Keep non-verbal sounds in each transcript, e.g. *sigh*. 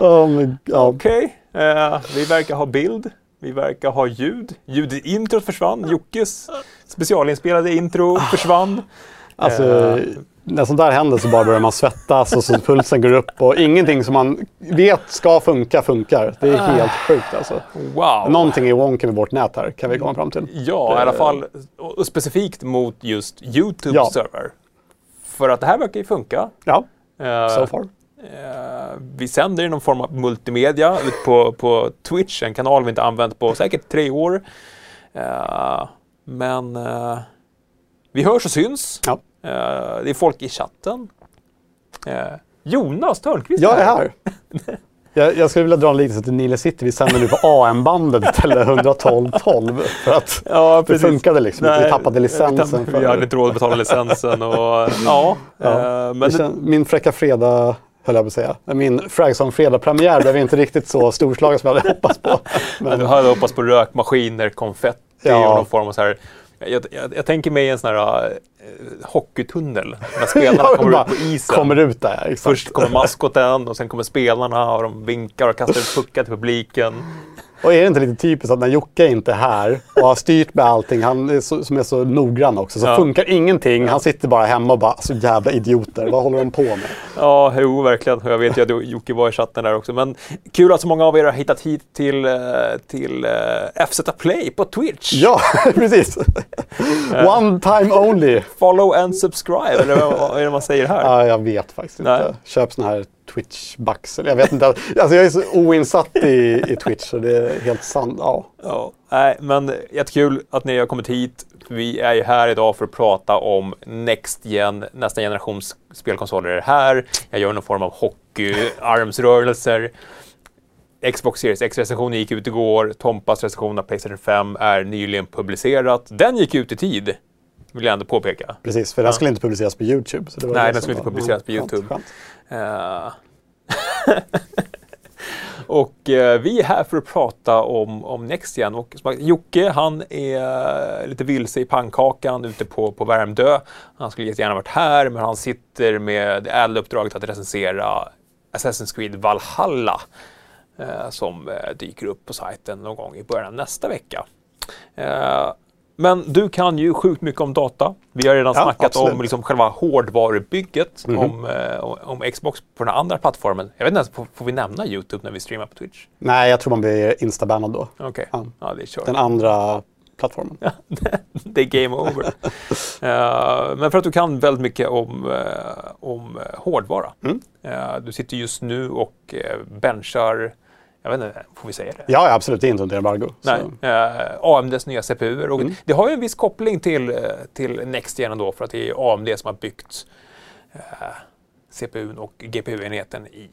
oh, ja. Okej, eh, vi verkar ha bild. Vi verkar ha ljud. Ljudet i introt försvann. Jockes specialinspelade intro försvann. Alltså, Eh. när sånt där händer så bara börjar man svettas och så pulsen går upp och ingenting som man vet ska funka funkar. Det är helt sjukt alltså. Wow! Någonting är wonky med vårt nät här kan vi komma fram till. Ja, i alla fall och och specifikt mot just YouTube Ja. server. För att det här verkar ju funka. Ja, Eh, so far. Eh, vi sänder i någon form av multimedia ut på, på Twitch, en kanal vi inte använt på säkert tre år. Eh, men eh, vi hörs och syns. Ja. Det är folk i chatten. Jonas Törnqvist Jag är här. Jag, jag skulle vilja dra en liknelse till Nile City. Vi sänder nu på AM-bandet istället 11212 för att Ja, det funkade liksom inte. Vi Nej, tappade licensen. Vi hade inte råd att betala licensen och ja. Ja. eh, men min Fräcka Fredag, höll jag på att säga, min Fragson Fredag-premiär blev inte riktigt så storslagen som jag hade hoppats på. Men du hade hoppats på rökmaskiner, konfetti Ja. och någon form av så här. Jag, jag, jag tänker mig en sån här uh, hockeytunnel när spelarna *laughs* kommer ut på isen. kommer ut där, exakt. Först kommer maskoten och sen kommer spelarna och de vinkar och kastar ut puckar till publiken. Och är det inte lite typiskt att när Jocke inte är här och har styrt med allting, han är så, som är så noggrann också, så Ja. funkar ingenting. Han sitter bara hemma och bara, så jävla idioter, vad håller de på med? Ja, jo, verkligen. Jag vet ju att Jocke var i chatten där också. Men kul att så många av er har hittat hit till, eh, till eh, FZ Play på Twitch. Ja, *laughs* precis. One time only. Follow and subscribe, eller vad är det man säger här? Ja, jag vet faktiskt Nej. inte. Köp sån här Twitch-bucks. eller Jag vet inte. Alltså jag är så oinsatt i, i Twitch så det är helt sant. Ja. Ja, nej, men jättekul att ni har kommit hit. Vi är ju här idag för att prata om Next Gen, nästa generations spelkonsoler är här. Jag gör någon form av hockey-armsrörelser. Xbox Series X-recensionen gick ut igår. Tompas recension av Playstation 5 är nyligen publicerat. Den gick ut i tid, vill jag ändå påpeka. Precis, för den skulle inte publiceras på YouTube. Så det var Nej, det den skulle inte publiceras på ja, skönt, YouTube. skönt. Eh, *laughs* och eh, vi är här för att prata om, om Next-Gen. Och Jocke, han är lite vilse i pannkakan ute på, på Värmdö. Han skulle jättegärna varit här, men han sitter med det ädla uppdraget att recensera Assassin's Creed Valhalla eh, som eh, dyker upp på sajten någon gång i början av nästa vecka. Men du kan ju sjukt mycket om data. Vi har redan Ja, snackat om absolut. Mhm. liksom själva hårdvarubygget om, eh, om- om Xbox på den andra plattformen. Jag vet inte ens, får, får vi nämna YouTube när vi streamar på Twitch? Nej, jag tror man blir instabannad då. Okej, Ja. ja det är kört. Den andra plattformen. *laughs* det är game over. *laughs* Eh, men för att du kan väldigt mycket om, eh, om hårdvara. Mm. Eh, du sitter just nu och benchar, jag vet inte, får vi säga det? Ja, ja, absolut. Det är inte under embargo. Nej, eh, AMDs nya CPUer. Och Mm. Det har ju en viss koppling till, eh, till NextGen ändå för att det är AMD som har byggt eh, CPUn och GPU-enheten i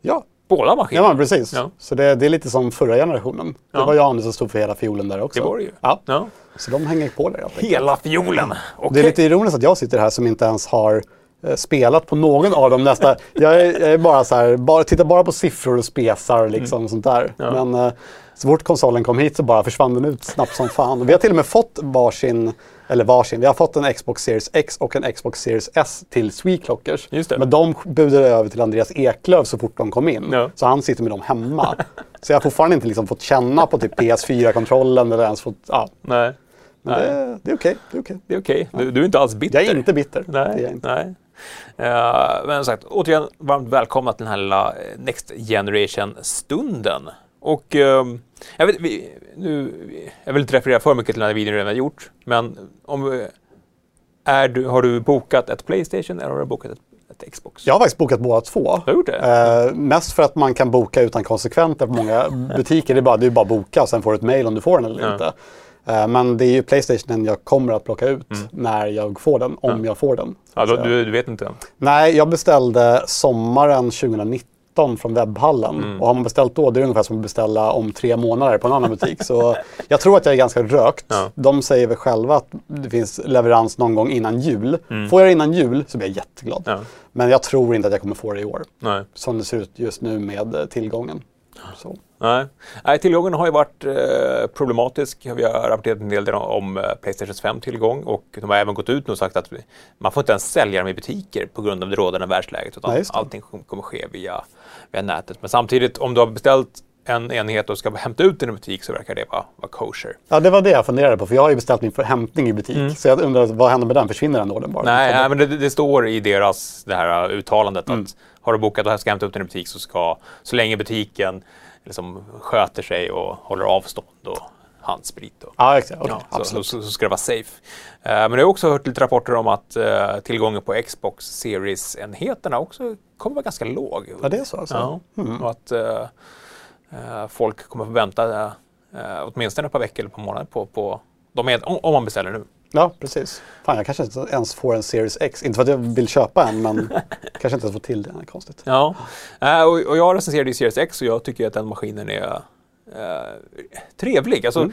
Ja, båda ja maskinerna. men precis. Ja. Så det, det är lite som förra generationen. Det Ja. var ju Anders som stod för hela fiolen där också. Det var det ju. Ja, Ja. så de hänger på där. Hela fiolen. Okej. Det är lite ironiskt att jag sitter här som inte ens har spelat på någon av dem nästa. Jag är, jag är bara så här, bara, tittar bara på siffror och spesar liksom och sånt där. Mm. Ja. Men eh, så fort konsolen kom hit så bara försvann den ut snabbt som fan. Vi har till och med fått varsin, eller varsin, vi har fått en Xbox Series X och en Xbox Series S till det. Men de budade över till Andreas Eklöf så fort de kom in. Ja. Så han sitter med dem hemma. *laughs* så jag har fortfarande inte liksom fått känna på typ PS4-kontrollen eller ens fått, ja. Nej, Men Nej. det, det är okej. det är okej. är okej. Du, du är inte alls bitter. Jag är inte bitter. Det är Nej, jag inte. nej. Eh, men sagt, återigen varmt välkomna till den här lilla eh, Next Generation-stunden. Och ehm, jag, vet, vi, nu, jag vill inte referera för mycket till den här videon vi redan gjort, men om, eh, är du, har du bokat ett Playstation eller har du bokat ett, ett Xbox? Jag har faktiskt bokat båda två. Du har gjort det? Eh, mest för att man kan boka utan konsekventer på många butiker. Det är bara, det är bara att boka och sen får du ett mail om du får den eller Ja. inte. Eh, men det är ju Playstationen jag kommer att plocka ut när jag får den, om jag får den. Mm. ja, då, du, du vet inte än? Nej, jag beställde sommaren 2019 från webbhallen. Mm. Och har man beställt då, det är ungefär som att beställa om tre månader på en annan butik. Så *laughs* jag tror att jag är ganska rökt. Ja. De säger väl själva att det finns leverans någon gång innan jul. Får jag det innan jul så blir jag jätteglad. Mm. Ja. Men jag tror inte att jag kommer få det i år. Nej. Som det ser ut just nu med eh, tillgången. Så. Nej. Nej, tillgången har ju varit eh, problematisk. Vi har rapporterat en del om eh, Playstation 5-tillgång och de har även gått ut nu och sagt att man får inte ens sälja dem i butiker på grund av det rådande världsläget utan Nej, allting kom- kommer ske via, via nätet. Men samtidigt, om du har beställt en enhet och ska hämta ut den i butik så verkar det vara, vara kosher. Ja, det var det jag funderade på, för jag har ju beställt min för hämtning i butik. Så jag undrar, vad händer med den? Försvinner den ordern bara? Mm. Nej, nej men det, det står i deras det här uttalandet Mm. att har du bokat och ska hämta upp den i butik så ska, så länge butiken liksom sköter sig och håller avstånd och handsprit och Ja, exakt. Okej, Ja, så, så, så ska det vara safe. Eh, men jag har också hört lite rapporter om att eh, tillgången på Xbox Series-enheterna också kommer vara ganska låg. Ja, det är så alltså? Ja, och att eh, folk kommer få vänta eh, åtminstone ett par veckor eller ett par månader på, på de om man beställer nu. Ja, precis. Fan, jag kanske inte ens får en Series X. Inte för att jag vill köpa en, men *laughs* kanske inte ens får till är konstigt. Ja, Eh, och, och jag recenserade ju Series X och jag tycker att den maskinen är eh, trevlig. Alltså, Mm.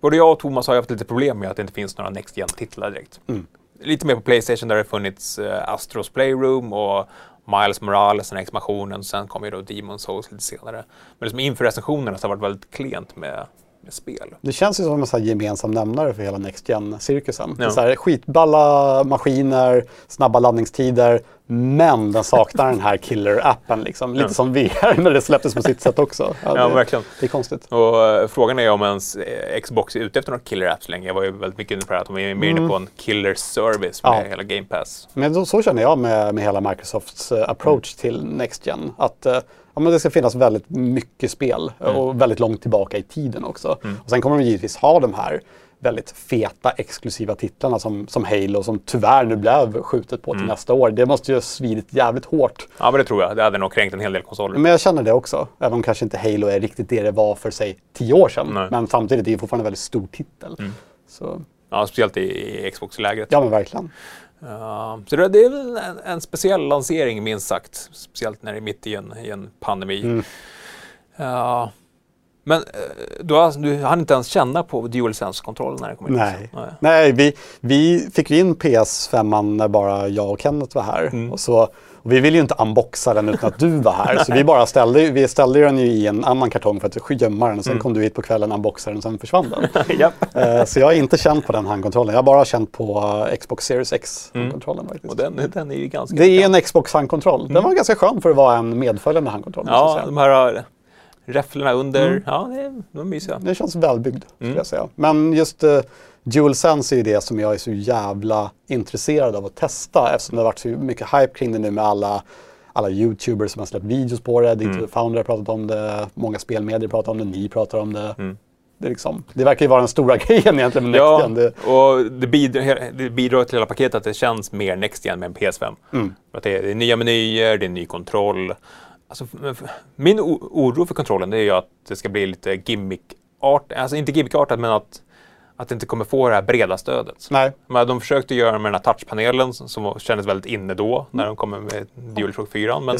Både jag och Thomas har haft lite problem med att det inte finns några Next Gen-titlar direkt. Mm. Lite mer på Playstation där det har funnits eh, Astros Playroom och Miles Morales, den här expansionen. Sen kom ju då Demon Souls lite senare. Men liksom inför recensionerna så har det varit väldigt klent med, med spel. Det känns ju som en här gemensam nämnare för hela Next Gen-cirkusen. Ja. så här, skitballa maskiner, snabba laddningstider, men den saknar den här killer-appen. Liksom. Lite Ja. som VR när det släpptes på sitt sätt också. Ja, det, verkligen. det är konstigt. Och eh, frågan är om ens eh, Xbox är ute efter någon killer app så länge. Jag var ju väldigt mycket inne på det här att de är mer inne på en killer service med Mm. Ja. hela Game Pass. Men då, så känner jag med, med hela Microsofts eh, approach till Next Gen. Att eh, ja, men det ska finnas väldigt mycket spel eh, och väldigt långt tillbaka i tiden också. Och sen kommer de givetvis ha de här väldigt feta exklusiva titlarna som, som Halo som tyvärr nu blev skjutet på till nästa år. Det måste ju ha svidit jävligt hårt. Ja, men det tror jag. Det hade nog kränkt en hel del konsoler. Men jag känner det också. Även om kanske inte Halo är riktigt det det var för sig tio år sedan. Nej. Men samtidigt är det fortfarande en väldigt stor titel. Så, Ja, speciellt i, i Xbox-lägret. ja men verkligen. Så det, är väl en, en speciell lansering minst sagt. Speciellt när det är mitt i en, i en pandemi. Mm. Men eh, du, har, du hann inte ens känna på DualSense-kontrollen när det kom in? Nej, Nej. Nej vi, vi fick ju in PS5 när bara jag och Kenneth var här. Mm. Och så, och vi ville ju inte unboxa den utan att du var här. så vi bara ställde, vi ställde den ju i en annan kartong för att gömma den. Och Mm. sen kom du hit på kvällen, unboxade den och sen försvann den. *laughs* Japp. Eh, så jag har inte känt på den handkontrollen. Jag har bara känt på eh, Xbox Series X handkontrollen faktiskt. Och den, den är ju ganska... Det är en Xbox handkontroll. Den var ganska skön för att vara en medföljande handkontroll. Ja, de här eh, räfflorna under. Mm. Ja, det de är mysiga. Det känns välbyggd, skulle Mm. jag säga. Men just uh, DualSense är ju det som jag är så jävla intresserad av att testa eftersom det har varit så mycket hype kring det nu med alla, alla YouTubers som har släppt videos på det. Digital Mm. Founder har pratat om det, många spelmedier pratar om det, ni pratar om det. Mm. Det, liksom, det verkar ju vara den stora *laughs* grejen egentligen med Ja, Next Gen. Det, och det bidrar, det bidrar till hela paketet att det känns mer Next Gen med en PS5. Mm. Att det, är, det är nya menyer, det är ny kontroll. Alltså, min oro för kontrollen är ju att det ska bli lite gimmick-art, alltså inte gimmick-artat men att, att det inte kommer få det här breda stödet. nej, Men de försökte göra med den här touchpanelen som- kändes väldigt inne då när de kom med DualShock 4. Men.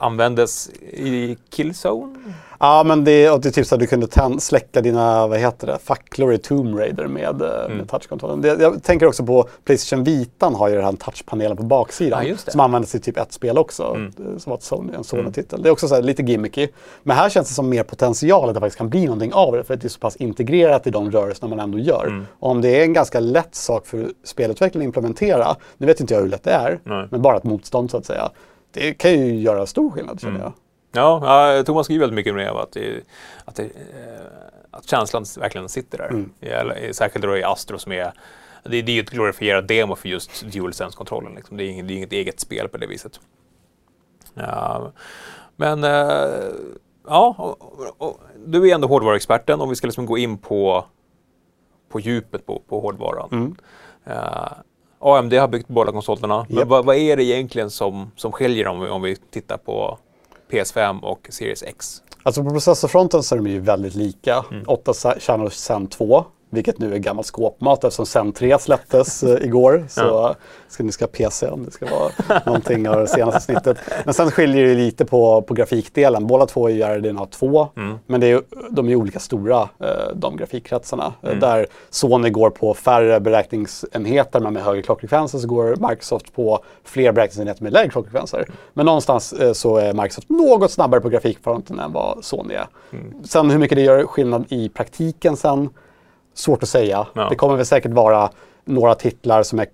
Användes i Killzone. Ja, men det, och det är typ så att du kunde tänd, släcka dina, vad heter det, facklor i Tomb Raider med, eh, Mm. med touchkontrollen. Det, jag tänker också på Playstation Vitan har ju den här touchpanelen på baksidan. Ja, som användes i typ ett spel också. Mm. det- Som var ett Sony, en Sony-titel. Det är också så här, lite gimmicky. Men här känns det som mer potential att det faktiskt kan bli någonting av det. För att det är så pass integrerat i de rörelserna man ändå gör. Mm. Om det är en ganska lätt sak för spelutvecklaren att implementera. Nu vet inte jag hur lätt det är. Nej. Men bara ett motstånd så att säga. Det kan ju göra stor skillnad känner Mm. jag. Ja, ja, Thomas skriver väldigt mycket om det, att, det, att, det, eh, att känslan verkligen sitter där. Mm. Särskilt då i Astro som är det, det är ju ett glorifierat demo för just DualSense-kontrollen. Liksom. Det, är inget, det är inget eget spel på det viset. Ja, men eh, ja, och, och, du är ändå hårdvaruexperten och vi ska liksom gå in på, på djupet på, på hårdvaran. Mm. Eh, AMD har byggt båda konsolerna. Men Japp. vad, vad är det egentligen som, som skiljer dem om vi, tittar på PS5 och Series X? Alltså på processorfronten så är de ju väldigt lika. Mm. 8 Channel Zen 2. Vilket nu är gammalt skåpmat eftersom Zen 3 släpptes eh, igår. *laughs* Så Ja. ska ni ska PC om det ska vara någonting av det senaste snittet. Men sen skiljer det lite på, på grafikdelen. Båda två är ju RDNA 2, Mm. men det är, de är olika stora, eh, de grafikkretsarna. Eh, Mm. Där Sony går på färre beräkningsenheter men med högre klockfrekvenser så går Microsoft på fler beräkningsenheter med lägre klockfrekvenser. Men någonstans eh, så är Microsoft något snabbare på grafikfronten än vad Sony är. Mm. Sen hur mycket det gör skillnad i praktiken sen, svårt att säga. Ja. Det kommer väl säkert vara några titlar som är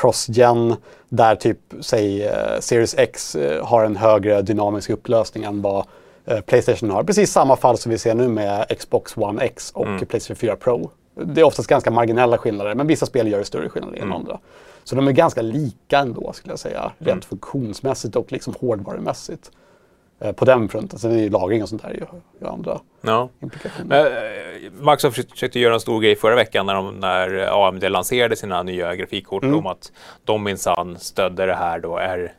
cross-gen där typ, säg eh, Series X eh, har en högre dynamisk upplösning än vad eh, Playstation har. Precis samma fall som vi ser nu med Xbox One X och Mm. Playstation 4 Pro. Det är oftast ganska marginella skillnader, men vissa spel gör större skillnader Mm. än andra. Så de är ganska lika ändå, skulle jag säga, rent funktionsmässigt och liksom hårdvarumässigt. Eh, på den fronten. Sen är ju lagring och sånt där ju, andra Ja. implikationer. Eh, Microsoft försökte- göra en stor grej förra veckan när, de, när AMD lanserade sina nya grafikkort Mm. om att de minsann stödde det här då. Är,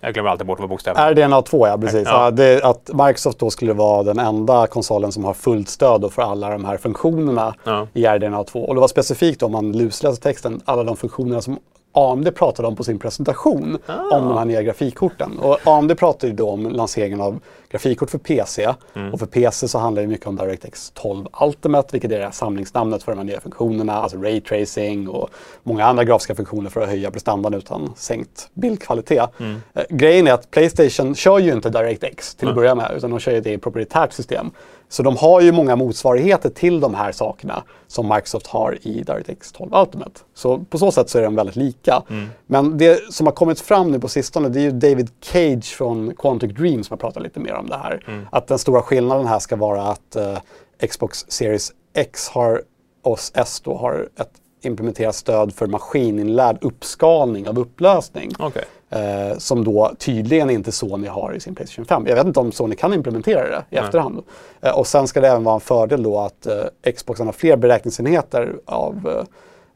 jag glömmer alltid bort vad bokstäverna RDNA 2 ja, precis. Ja. Ja. det, att Microsoft då skulle vara den enda konsolen som har fullt stöd för alla de här funktionerna Ja. i RDNA 2. Och det var specifikt om man lusläser texten, alla de funktionerna som AMD pratade om på sin presentation Ah. om de här nya grafikkorten. Och AMD pratade ju då om lanseringen av grafikkort för PC. Mm. Och för PC så handlar det mycket om DirectX 12 Ultimate, vilket är det samlingsnamnet för de här nya funktionerna, alltså Ray Tracing och många andra grafiska funktioner för att höja prestandan utan sänkt bildkvalitet. Mm. Eh, grejen är att Playstation kör ju inte DirectX till att börja med, utan de kör ju det i proprietärt system. Så de har ju många motsvarigheter till de här sakerna som Microsoft har i DirectX 12 Ultimate. Så på så sätt så är de väldigt lika. Men det som har kommit fram nu på sistone det är ju David Cage från Quantic Dream som har pratat lite mer om det här. Att den stora skillnaden här ska vara att eh, Xbox Series X har, och S då har ett implementerat stöd för maskininlärd uppskalning av upplösning. Okej. Eh, som då tydligen inte Sony har i sin Playstation 5. Jag vet inte om Sony kan implementera det i Nej. efterhand. Eh, och sen ska det även vara en fördel då att eh, Xboxen har fler beräkningsenheter av,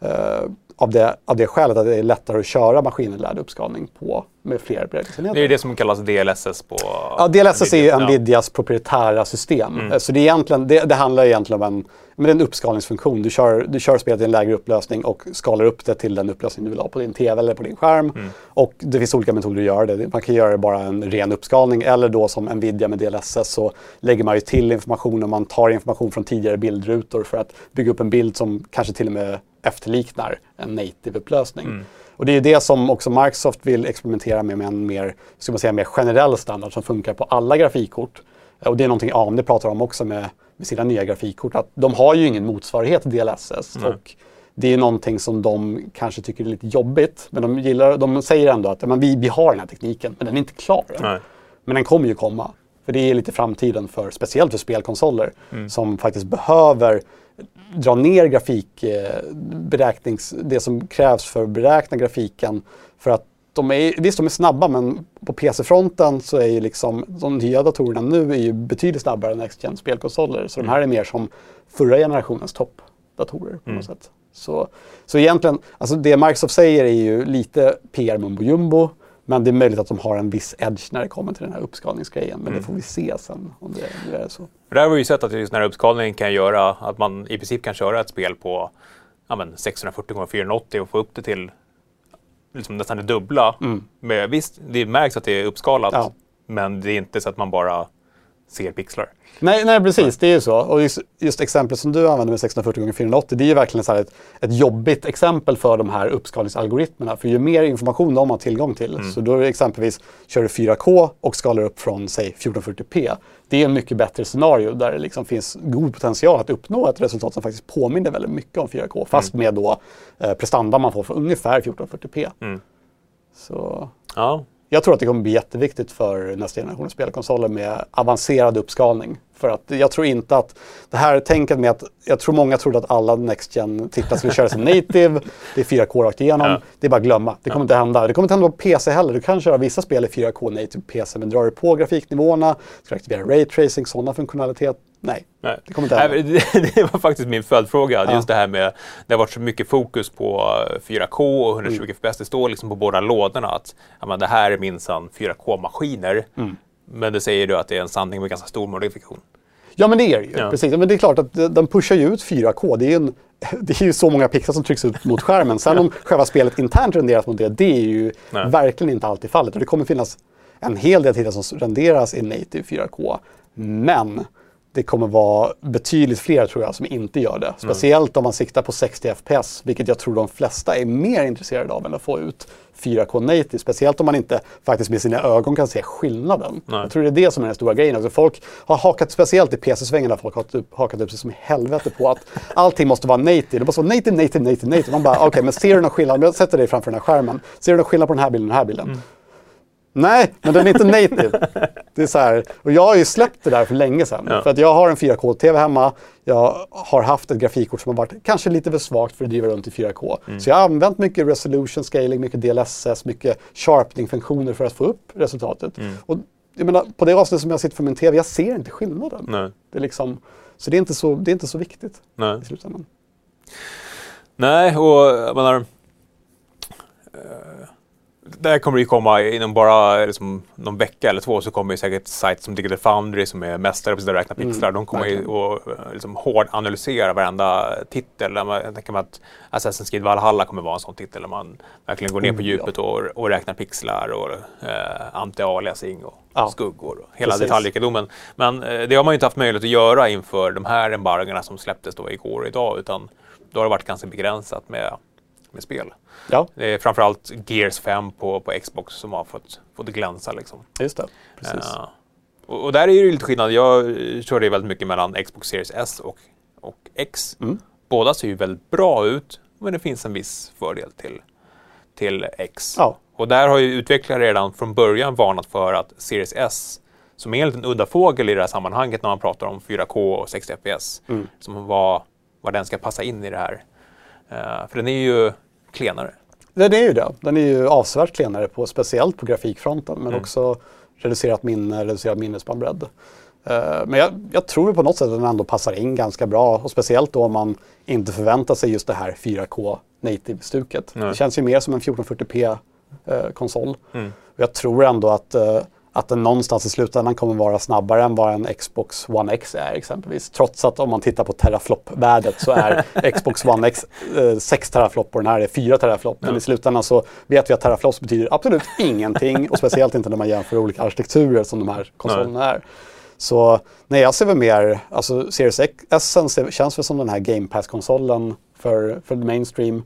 eh, eh, av, det, av det skälet att det är lättare att köra maskininlärd uppskalning på med fler beräkningsenheter. Det är det som kallas DLSS på... Ja, DLSS är ju Ja. Mm. Nvidias proprietära system. Eh, Så det, är egentligen, det, det handlar egentligen om en, men en uppskalningsfunktion. Du kör, du kör spelet i en lägre upplösning och skalar upp det till den upplösning du vill ha på din TV eller på din skärm. Mm. Och det finns olika metoder att göra det. Man kan göra det bara en ren uppskalning eller då som Nvidia med DLSS så lägger man ju till information och man tar information från tidigare bildrutor för att bygga upp en bild som kanske till och med efterliknar en native-upplösning. Mm. Och det är det som också Microsoft vill experimentera med, med en mer, ska man säga, mer generell standard som funkar på alla grafikkort. Och det är någonting AMD pratar om också med, med sina nya grafikkort. Att de har ju ingen motsvarighet till DLSS. Nej. Och det är någonting som de kanske tycker är lite jobbigt. Men de, gillar, de säger ändå att men vi, vi har den här tekniken, men den är inte klar än. Nej. Men den kommer ju komma. För det är lite framtiden för, speciellt för spelkonsoler, Mm. som faktiskt behöver dra ner grafik, eh, det som krävs för att beräkna grafiken. För att de är, visst, de är snabba, men på PC-fronten så är ju liksom de nya datorerna nu är ju betydligt snabbare än Next gen spelkonsoler. Så de här är mer som förra generationens toppdatorer på något sätt. Så, så egentligen, alltså det Microsoft säger är ju lite PR mumbo jumbo. Men det är möjligt att de har en viss edge när det kommer till den här uppskalningsgrejen. Men det får vi se sen om det, om det är så. För där har vi ju sett att just den här uppskalningen kan göra att man i princip kan köra ett spel på ja, men 640 x 480 och få upp det till liksom nästan det dubbla. Med, visst, det märks att det är uppskalat, Ja. men det är inte så att man bara ser pixlar. Nej, nej, precis. Det är ju så. Och just, just exemplet som du använder med 640 x 480 det är ju verkligen så ett, ett jobbigt exempel för de här uppskalningsalgoritmerna. För ju mer information de har tillgång till, så då är det exempelvis kör du 4K och skalar upp från säg 1440p. Det är en mycket bättre scenario där det liksom finns god potential att uppnå ett resultat som faktiskt påminner väldigt mycket om 4K. Fast med då eh, prestanda man får för ungefär 1440p. Mm. Så Ja, jag tror att det kommer bli jätteviktigt för nästa generation spelkonsoler med avancerad uppskalning. För att jag tror inte att det här tänket med att, jag tror många trodde att alla Next gen titlar skulle köra som native, det är 4K rakt igenom. Ja. Det är bara att glömma. Det kommer inte hända. Det kommer inte hända på PC heller. Du kan köra vissa spel i 4K native PC, men drar du på grafiknivåerna, ska du aktivera Ray Tracing, sådana funktionalitet, nej. Nej. Det kommer inte hända. *laughs* Det, var faktiskt min följdfråga. Ja. Just det här med, det har varit så mycket fokus på eh, 4K och 120 Mm. FPS. Det står liksom på båda lådorna att men det här är minsann 4K-maskiner. Mm. Men det säger du att det är en sanning med ganska stor modifikation. Ja, men det är det ju. Ja. Precis. Men det är klart att den pushar ju ut 4K. Det är ju, en, *laughs* det är ju så många pixlar som trycks ut mot skärmen. Sen om själva spelet internt renderas mot det, det är ju Nej. verkligen inte alltid fallet. Och det kommer finnas en hel del titlar som renderas i native 4K. Men det kommer vara betydligt fler tror jag som inte gör det. Speciellt om man siktar på 60 FPS, vilket jag tror de flesta är mer intresserade av än att få ut 4K native. Speciellt om man inte faktiskt med sina ögon kan se skillnaden. Nej. Jag tror det är det som är den stora grejen. Alltså folk har hakat, speciellt i PC-svängen, där folk har upp, hakat upp sig som i helvete på att allting måste vara native. Det måste vara native, native, native, native. Man bara, okej, men ser du någon skillnad? Men Jag sätter dig framför den här skärmen. Ser du någon skillnad på den här bilden och den här bilden? Nej, men den är inte native. Det är så här, och jag har ju släppt det där för länge sedan. Ja. För att jag har en 4K-TV hemma. Jag har haft ett grafikkort som har varit kanske lite för svagt för att driva runt i 4K. Så jag har använt mycket resolution scaling, mycket DLSS, mycket sharpening-funktioner för att få upp resultatet. Och jag menar, på det avsnitt som jag sitter för min TV, jag ser inte skillnaden. Nej. Det är liksom, så det är, inte så, det är inte så viktigt Nej. i slutändan. Nej, och jag menar... Där kommer det komma inom bara liksom, någon vecka eller två så kommer ju säkert sajter som Digital Foundry som är mästare på att räkna pixlar. de kommer ju att eh, liksom, hårdanalysera varenda titel. Jag tänker mig att Assassin's Creed Valhalla kommer vara en sån titel där man verkligen går ner på ja. djupet och, och räknar pixlar och eh, anti-aliasing och Ja. skuggor och hela Precis. detaljrikedomen. Men eh, det har man ju inte haft möjlighet att göra inför de här embargorna som släpptes då igår och idag utan då har det varit ganska begränsat med, med spel. Ja, Det är framförallt Gears 5 på, på Xbox som har fått, fått glänsa. Liksom. just det. Precis. Eh, och, och där är det ju lite skillnad. Jag körde väldigt mycket mellan Xbox Series S och, och X. Mm. Båda ser ju väldigt bra ut, men det finns en viss fördel till, till X. Ja. Och där har ju utvecklare redan från början varnat för att Series S, som är en liten udda fågel i det här sammanhanget när man pratar om 4K och 60 FPS, Mm. som vad, vad den ska passa in i det här. Eh, för den är ju klenare. Den är ju det. Den är ju avsevärt klenare, på, speciellt på grafikfronten, men också reducerat minne, reducerad minnesbandbredd. Eh, men jag, jag tror på något sätt att den ändå passar in ganska bra och speciellt då om man inte förväntar sig just det här 4K native-stuket. Det känns ju mer som en 1440p-konsol. Mm. Och jag tror ändå att, eh, att den någonstans i slutändan kommer vara snabbare än vad en Xbox One X är exempelvis. Trots att om man tittar på teraflop-värdet så är *laughs* Xbox One X eh, 6 teraflop och den här är 4 teraflop. Men i slutändan så vet vi att teraflops betyder absolut *laughs* ingenting och speciellt inte när man jämför olika arkitekturer som de här konsolerna är. Så nej, jag ser väl mer, alltså Series X känns väl som den här Game Pass-konsolen för, för mainstream.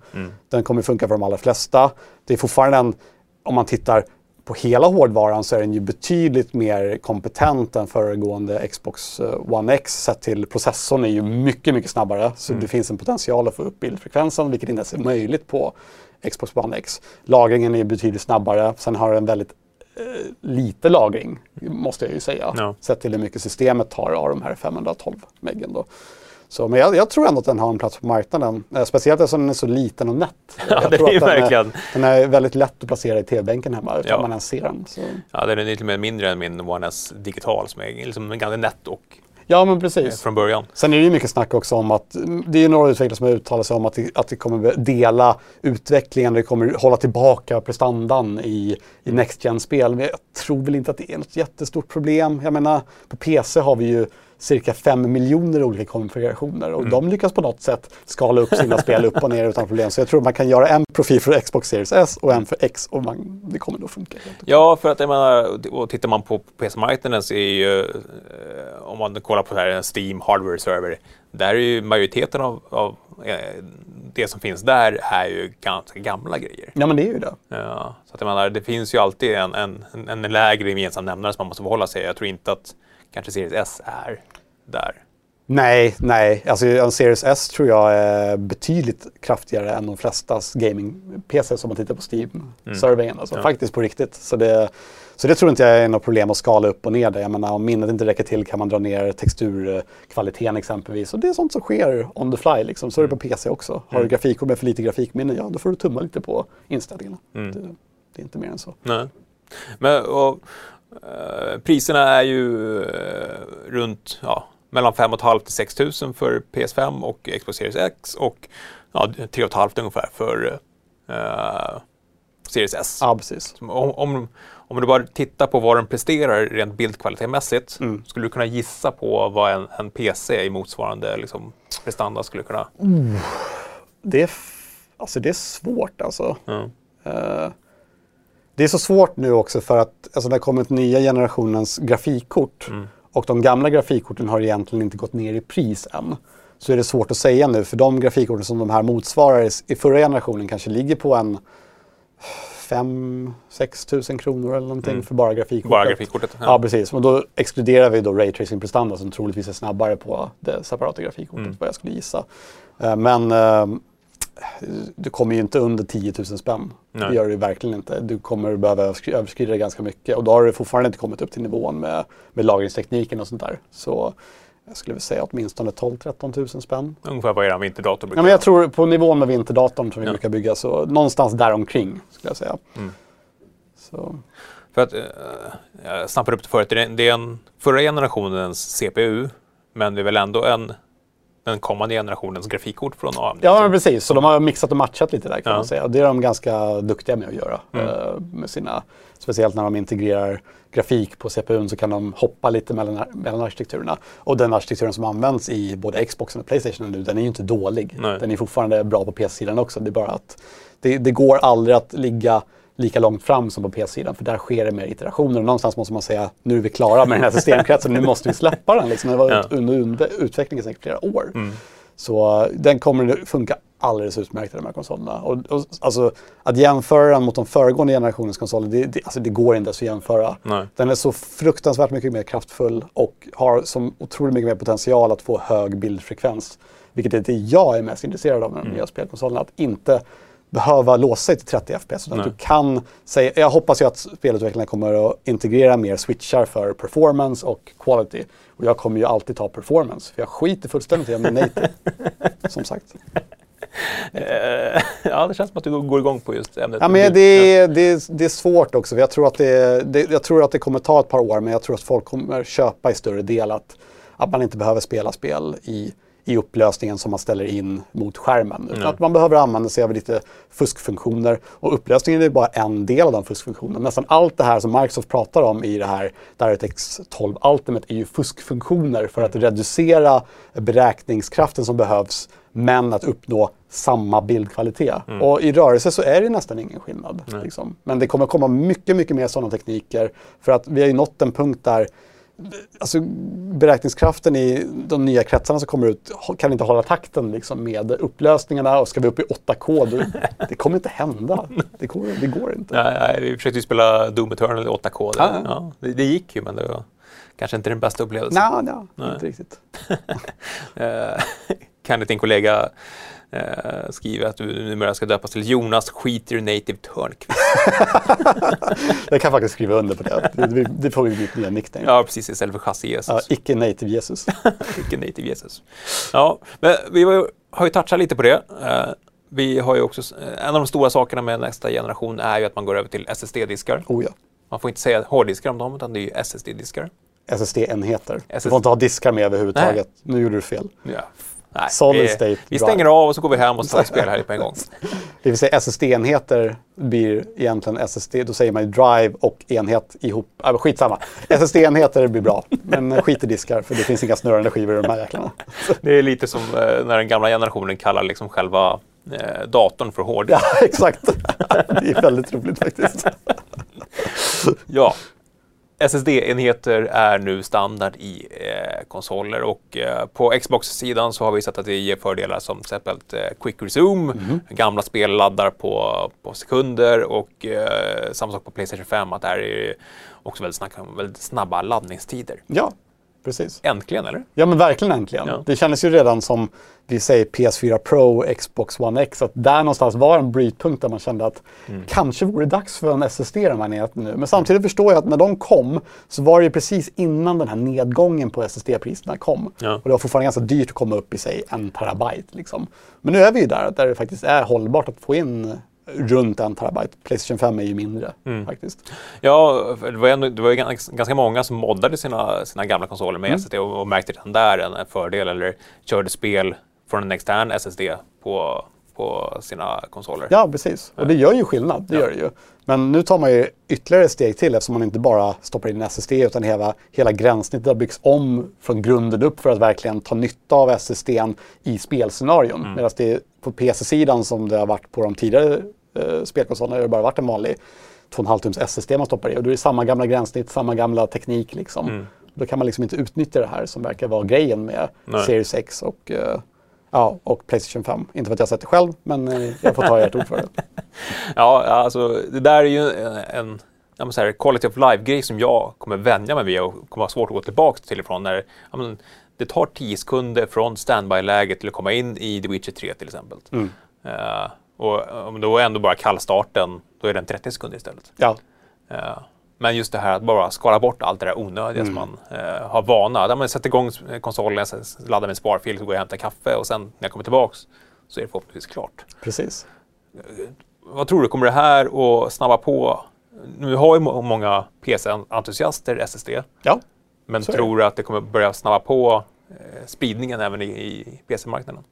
Den kommer funka för de allra flesta. Det är fortfarande en, om man tittar på hela hårdvaran så är den ju betydligt mer kompetent än föregående Xbox eh, One X. Sett till processorn är ju mycket, mycket snabbare. Så det finns en potential att få upp bildfrekvensen, vilket inte ens är möjligt på Xbox One X. Lagringen är betydligt snabbare. Sen har den väldigt eh, lite lagring, måste jag ju säga. Ja. Sett till hur mycket systemet tar av de här 512 meggen då. Så, men jag, jag tror ändå att den har en plats på marknaden. Eh, speciellt eftersom den är så liten och nätt. *laughs* Ja, jag det är den verkligen. Är, den är väldigt lätt att placera i tv-bänken hemma utan Ja. man ens ser den. Så. Ja, den är lite mer mindre än min One S digital som är liksom ganska nätt och Ja, men eh, precis. från början. Sen är det ju mycket snack också om att det är ju några utvecklare som har uttalat sig om att det, att det kommer dela utvecklingen, det kommer hålla tillbaka prestandan i, i Next Gen-spel. Men jag tror väl inte att det är något jättestort problem. Jag menar, på PC har vi ju cirka 5 miljoner olika konfigurationer och de lyckas på något sätt skala upp sina spel upp och ner utan problem. Så jag tror man kan göra en profil för Xbox Series S och en för X och man, det kommer nog funka. Ja, för att jag menar, och tittar man på PC-marknaden så är ju, eh, om man kollar på det här, en Steam Hardware Server, där är ju majoriteten av, av eh, det som finns där är ju ganska gamla grejer. Ja, men det är ju det. Ja, så att jag menar, det finns ju alltid en, en, en lägre gemensam nämnare som man måste förhålla sig. Jag tror inte att kanske Series S är där. Nej, nej. Alltså en Series S tror jag är betydligt kraftigare än de flestas gaming-PC som man tittar på Steam-surveyen. Alltså Ja. faktiskt på riktigt. Så det, så det tror inte jag är något problem att skala upp och ner det. Jag menar om minnet inte räcker till kan man dra ner texturkvaliteten exempelvis. Och det är sånt som sker on the fly liksom. Så är det på PC också. Har du grafikkort med för lite grafikminne, ja då får du tumma lite på inställningarna. Mm. Det, det är inte mer än så. Nej. Men och, priserna är ju eh, runt ja, mellan 5 500 till 6 000 för PS5 och Xbox Series X och ja, 3 500 ungefär för eh, Series S. Ja, precis. Om, om, om du bara tittar på vad den presterar rent bildkvalitetmässigt, Mm. skulle du kunna gissa på vad en, en PC i motsvarande liksom, prestanda skulle kunna... Det är, alltså det är svårt alltså. Ja. Eh, det är så svårt nu också för att alltså, det har kommit nya generationens grafikkort Mm. och de gamla grafikkorten har egentligen inte gått ner i pris än. Så är det svårt att säga nu för de grafikkorten som de här motsvarar i- förra generationen kanske ligger på en 5-6 tusen kronor eller någonting Mm. för bara grafikkortet. Bara grafikkortet. Ja. precis. Och då exkluderar vi då raytracing-prestanda som troligtvis är snabbare på det separata grafikkortet, Mm. vad jag skulle gissa. Eh, Men eh, du kommer ju inte under 10 000 spänn. Nej. Det gör du verkligen inte. Du kommer behöva överskri- överskrida det ganska mycket. Och då har du fortfarande inte kommit upp till nivån med, med lagringstekniken och sånt där. Så jag skulle väl säga åtminstone 12-13 000 spänn. Ungefär vad er vinterdator brukar Ja, men jag tror på nivån med vinterdatorn som vi Ja. brukar bygga, så någonstans däromkring skulle jag säga. Mm. Så. För att, eh, jag snappade upp det förut, det är, det är en förra generationens CPU, men det är väl ändå en den kommande generationens grafikkort från AMD. Ja, men precis. Så de har mixat och matchat lite där kan Ja. man säga. Och det är de ganska duktiga med att göra. Mm. eh, Med sina, speciellt när de integrerar grafik på CPUn så kan de hoppa lite mellan, mellan arkitekturerna. Och den arkitekturen som används i både Xboxen och Playstation nu, den är ju inte dålig. Nej. Den är fortfarande bra på PC-sidan också. Det är bara att det, det går aldrig att ligga lika långt fram som på PC-sidan för där sker det mer iterationer. Och någonstans måste man säga nu är vi klara med den här systemkretsen, nu måste vi släppa den. Liksom. Det var Ja. under utveckling i säkert flera år. Mm. Så eh, den kommer funka alldeles utmärkt i de här konsolerna. Och, och, alltså, att jämföra den mot de föregående generationens konsoler, det, det, alltså, det går inte ens att jämföra. Nej. Den är så fruktansvärt mycket mer kraftfull och har som otroligt mycket mer potential att få hög bildfrekvens. Vilket är det jag är mest intresserad av med Mm. de nya spelkonsolerna. Att inte behöva låsa sig till 30 FPS. Utan Nej. du kan säga, jag hoppas ju att spelutvecklarna kommer att integrera mer switchar för performance och quality. Och jag kommer ju alltid ta performance, för jag skiter fullständigt i om det är native. *laughs* som sagt. Eh, ja, det känns som att du går igång på just ämnet. Ja, men det, är, det, är, det är svårt också. för Jag tror, att det, det, jag tror att det kommer ta ett par år, men jag tror att folk kommer köpa i större del att, att man inte behöver spela spel i, i upplösningen som man ställer in mot skärmen. Utan att man behöver använda sig av lite fuskfunktioner. Och upplösningen är bara en del av de fuskfunktionerna. Nästan allt det här som Microsoft pratar om i det här DirectX 12 Ultimate är ju fuskfunktioner för att reducera beräkningskraften som behövs men att uppnå samma bildkvalitet. Och i rörelse så är det nästan ingen skillnad. Liksom. Men det kommer komma mycket, mycket mer sådana tekniker. För att vi har ju nått en punkt där alltså, beräkningskraften i de nya kretsarna som kommer ut kan inte hålla takten liksom, med upplösningarna. Och ska vi upp i 8K, då, *laughs* det kommer inte hända. Det går, det går inte. Nej, nej, vi försökte ju spela Doom Eternal i 8K. Det, Ja, ja. det, det gick ju, men det var kanske inte den bästa upplevelsen. Nja, nja, Nej. inte riktigt. *laughs* Eh, kan din kollega eh, skriva att du numera ska döpas till Jonas Skiter Native Törnqvist. *laughs* Jag kan faktiskt skriva under på det. Det, det, får bli mitt nya nickname. Ja, precis, istället för Chassi Jesus. Ja, icke native Jesus. *laughs* Icke native Jesus. Ja, men vi var har ju touchat lite på det. Eh, vi har ju också, en av de stora sakerna med nästa generation är ju att man går över till SSD-diskar. Oh ja. Man får inte säga hårddiskar om dem, utan det är ju SSD-diskar. SSD-enheter. Du SSD. får inte ha diskar med överhuvudtaget. Nu gjorde du fel. Ja. Nej, Solid vi, state vi drive. stänger av och så går vi hem och tar här på en gång. *laughs* Det vill säga SSD-enheter blir egentligen SSD, då säger man ju drive och enhet ihop. Äh, skitsamma. SSD-enheter blir bra, men skit i diskar för det finns inga snurrande skivor i de här jäklarna. *laughs* Det är lite som eh, när den gamla generationen kallar liksom själva eh, datorn för hård. Ja, exakt. *laughs* Det är väldigt roligt faktiskt. Ja. SSD-enheter är nu standard i eh, konsoler och eh, på Xbox-sidan så har vi sett att det ger fördelar som till exempel eh, Quick Resume, gamla spel laddar på, på sekunder och eh, samma sak på Playstation 5 att det här är också väldigt, snabba, väldigt snabba laddningstider. Ja, precis. Äntligen, eller? Ja men verkligen äntligen. Ja. Det kändes ju redan som, vi säger PS4 Pro, Xbox One X, att där någonstans var en brytpunkt där man kände att Mm. kanske vore det dags för en SSD i de här enheterna nu. Men samtidigt förstår jag att när de kom så var det ju precis innan den här nedgången på SSD-priserna kom. Ja. Och det var fortfarande ganska dyrt att komma upp i sig en terabyte. Liksom. Men nu är vi ju där, där det faktiskt är hållbart att få in runt en terabyte. Playstation 5 är ju mindre Mm. faktiskt. Ja, det var, ändå, det var ju gans- ganska många som moddade sina, sina gamla konsoler med SSD och, och märkte redan där en fördel eller körde spel från en extern SSD på, på sina konsoler. Ja, precis. Och det gör ju skillnad. Det gör det ju. Men nu tar man ju ytterligare steg till eftersom man inte bara stoppar in en SSD utan hela, hela gränssnittet har byggts om från grunden upp för att verkligen ta nytta av SSD i spelscenarion. Mm. Medan det är på PC-sidan som det har varit på de tidigare eh, spelkonsolerna, det har bara varit en vanlig 2,5 tums SSD man stoppar i. Och då är det samma gamla gränssnitt, samma gamla teknik liksom. Mm. Då kan man liksom inte utnyttja det här som verkar vara grejen med Nej. Series X och, uh, ja, och Playstation 5. Inte för att jag har sett det själv, men uh, jag får ta ert ord för det. *laughs* ja, alltså det där är ju en, en säga, quality of life-grej som jag kommer vänja mig vid och kommer ha svårt att gå tillbaka till ifrån. När, men, det tar 10 sekunder från standby-läget till att komma in i The Witcher 3 till exempel. Mm. Uh, och om då ändå bara kallstarten, då är den 30 sekunder istället. Ja. Uh, men just det här att bara skala bort allt det där onödiga mm. som man uh, har vana. Där man sätter igång konsolen, laddar med sparfil, så går jag och hämtar kaffe och sen när jag kommer tillbaks så är det förhoppningsvis klart. Precis. Uh, vad tror du, kommer det här att snabba på? Nu har ju många PC-entusiaster SSD. Ja. Men tror du att det kommer börja snabba på spridningen även i, i PC-marknaden?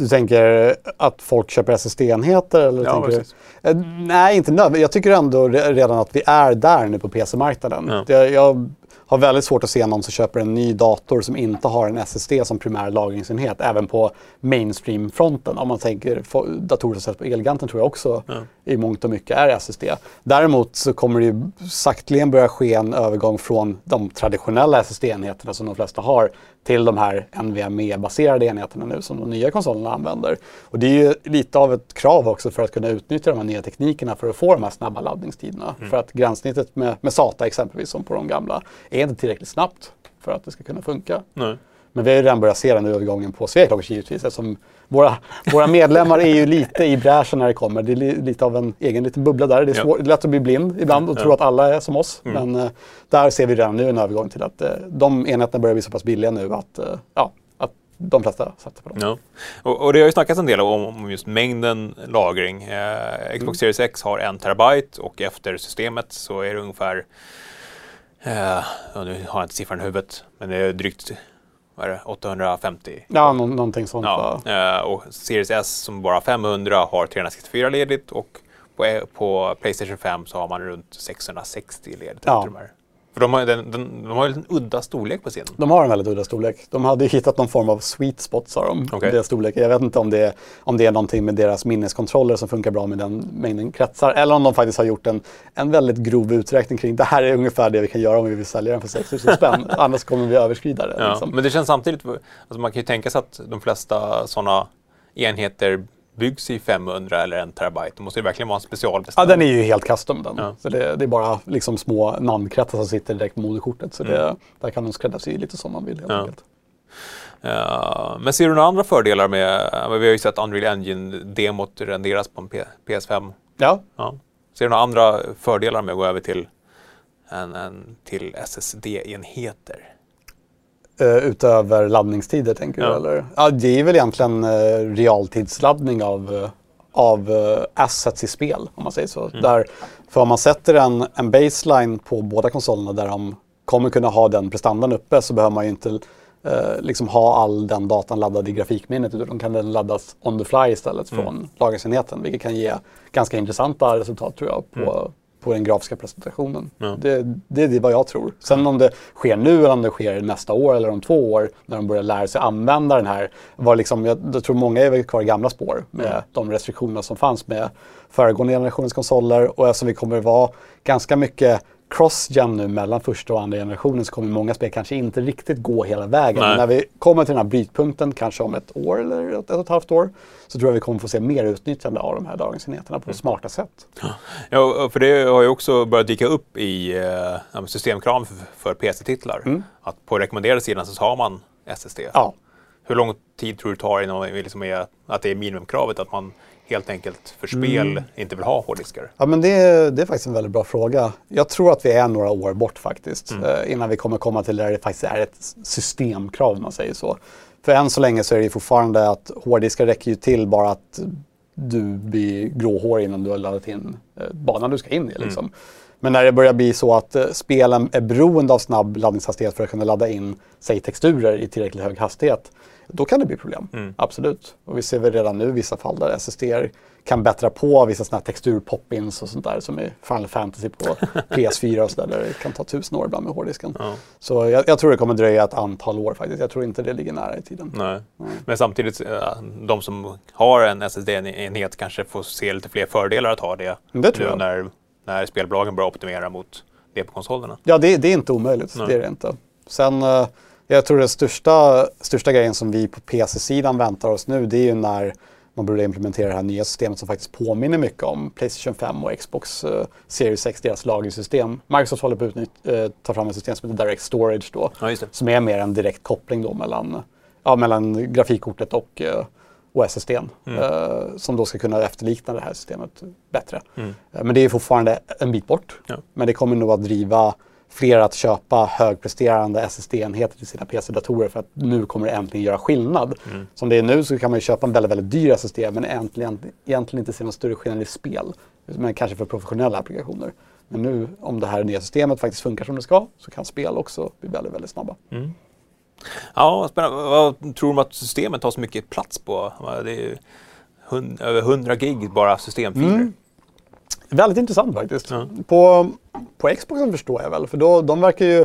Du tänker att folk köper SSD-enheter? Eller ja, tänker du? Eh, nej, inte nödvändigtvis. Jag tycker ändå redan att vi är där nu på PC-marknaden. Ja. Jag, har väldigt svårt att se någon som köper en ny dator som inte har en SSD som primär lagringsenhet, även på mainstream-fronten. Om man tänker datorer som sätts på Elganten tror jag också ja. i mångt och mycket är SSD. Däremot så kommer det ju sakteligen börja ske en övergång från de traditionella SSD-enheterna som de flesta har till de här NVMe-baserade enheterna nu som de nya konsolerna använder. Och det är ju lite av ett krav också för att kunna utnyttja de här nya teknikerna för att få de här snabba laddningstiderna. Mm. För att gränssnittet med, med SATA exempelvis som på de gamla är inte tillräckligt snabbt för att det ska kunna funka. Nej. Men vi har ju redan börjat se den övergången på Sveklockers givetvis eftersom våra, våra medlemmar är ju lite i bräschen när det kommer. Det är lite av en egen liten bubbla där. Det är, svår, ja. det är lätt att bli blind ibland och ja. tro att alla är som oss. Mm. Men uh, där ser vi redan nu en övergång till att uh, de enheterna börjar bli så pass billiga nu att, uh, ja, de flesta sätter på dem. Ja. Och, och, det har ju snackats en del om, om just mängden lagring. Xbox mm. Series X har en terabyte och efter systemet så är det ungefär Uh, nu har jag inte siffran i huvudet, men det är drygt vad är det, 850. Ja, nå någonting sånt. Ja. Uh, och Series S som bara har 500 har 364 ledigt och på, på Playstation 5 så har man runt 660 ledigt. Ja. För de har, den, den, de har en udda storlek på sin. De har en väldigt udda storlek. De hade hittat någon form av sweet spot sa de. Okay. Det storleken. Jag vet inte om det, är, om det är någonting med deras minneskontroller som funkar bra med den mängden kretsar. Eller om de faktiskt har gjort en, en väldigt grov uträkning kring det här är ungefär det vi kan göra om vi vill sälja den för 6000 spänn. *laughs* Annars kommer vi överskrida det. Ja, liksom. Men det känns samtidigt, alltså man kan ju tänka sig att de flesta sådana enheter byggs i 500 eller en terabyte. Det måste ju verkligen vara en specialbestämd. Ja, den är ju helt custom den. Ja. Så det, det, är bara liksom små namnkretsar som sitter direkt på moderkortet. Så det, mm. där kan de skräddarsy lite som man vill helt ja. enkelt. Uh, men ser du några andra fördelar med, vi har ju sett Unreal Engine-demot renderas på en P PS5. Ja. ja. Ser du några andra fördelar med att gå över till, en, en till SSD-enheter? Uh, utöver laddningstider tänker ja. du? Eller? Ja, det är väl egentligen uh, realtidsladdning av, uh, av assets i spel om man säger så. Mm. Där, för om man sätter en, en baseline på båda konsolerna där de kommer kunna ha den prestandan uppe så behöver man ju inte liksom ha all den datan laddad i grafikminnet utan kan den laddas on the fly istället mm. från lagringsenheten vilket kan ge ganska intressanta resultat tror jag på, mm på den grafiska presentationen. Ja. Det, det, är vad jag tror. Sen om det sker nu eller om det sker nästa år eller om två år när de börjar lära sig använda den här. Var liksom, jag, jag tror många är kvar i gamla spår med mm. de restriktioner som fanns med föregående generationens konsoler och eftersom vi kommer att vara ganska mycket cross-gen nu mellan första och andra generationen så kommer många spel kanske inte riktigt gå hela vägen. Men när vi kommer till den här brytpunkten, kanske om ett år eller ett, ett och ett halvt år, så tror jag vi kommer få se mer utnyttjande av de här dagensenheterna på mm. smarta sätt. Ja, för det har ju också börjat dyka upp i eh, systemkrav för, för PC-titlar. Mm. Att på rekommenderade sidan så har man SSD. Ja. Hur lång tid tror du det tar innan liksom är, att det är minimumkravet att man helt enkelt för spel mm. inte vill ha hårddiskar? Ja, men det, det, är faktiskt en väldigt bra fråga. Jag tror att vi är några år bort faktiskt mm. eh, innan vi kommer komma till där det faktiskt är ett systemkrav om man säger så. För än så länge så är det fortfarande att hårddiskar räcker ju till bara att du blir gråhårig innan du har laddat in eh, banan du ska in i. Mm. Liksom. Mm. Men när det börjar bli så att eh, spelen är beroende av snabb laddningshastighet för att kunna ladda in, säg texturer i tillräckligt hög hastighet, då kan det bli problem. Mm. Absolut. Och vi ser väl redan nu vissa fall där SSD kan bättra på vissa sådana här textur-pop-ins och sånt där som i Final Fantasy på *laughs* PS4 och sådär där det kan ta tusen år ibland med hårddisken. Ja. Så jag, jag tror det kommer dröja ett antal år faktiskt. Jag tror inte det ligger nära i tiden. Nej. Men samtidigt, eh, de som har en SSD-enhet kanske får se lite fler fördelar att ha det, Det tror nu jag. när, när spelbolagen börjar optimera mot det på konsolerna. Ja, det, det är inte omöjligt. Nej. Det är det inte. Sen, eh, jag tror den största, största grejen som vi på PC-sidan väntar oss nu, det är ju när man börjar implementera det här nya systemet som faktiskt påminner mycket om Playstation 5 och Xbox eh, Series 6, deras lagringssystem. Microsoft håller på att eh, ta fram ett system som heter Direct Storage då, Ja, som är mer en direkt koppling då mellan, ja, mellan grafikkortet och, eh, och SSDn. Eh, som då ska kunna efterlikna det här systemet bättre. Mm. Eh, Men det är fortfarande en bit bort. Ja. Men det kommer nog att driva fler att köpa högpresterande SSD-enheter till sina PC-datorer för att nu kommer det äntligen göra skillnad. Mm. Som det är nu så kan man ju köpa en väldigt, väldigt dyr SSD men egentligen, egentligen inte se någon större skillnad i spel. Men kanske för professionella applikationer. Men nu om det här nya systemet faktiskt funkar som det ska så kan spel också bli väldigt, väldigt snabba. Ja, spännande. Vad tror du att systemet tar så mycket plats på? Det är ju över 100 gig bara systemfiler. Mm. Väldigt intressant faktiskt. Ja. På, på Xboxen förstår jag väl, för då, de verkar ju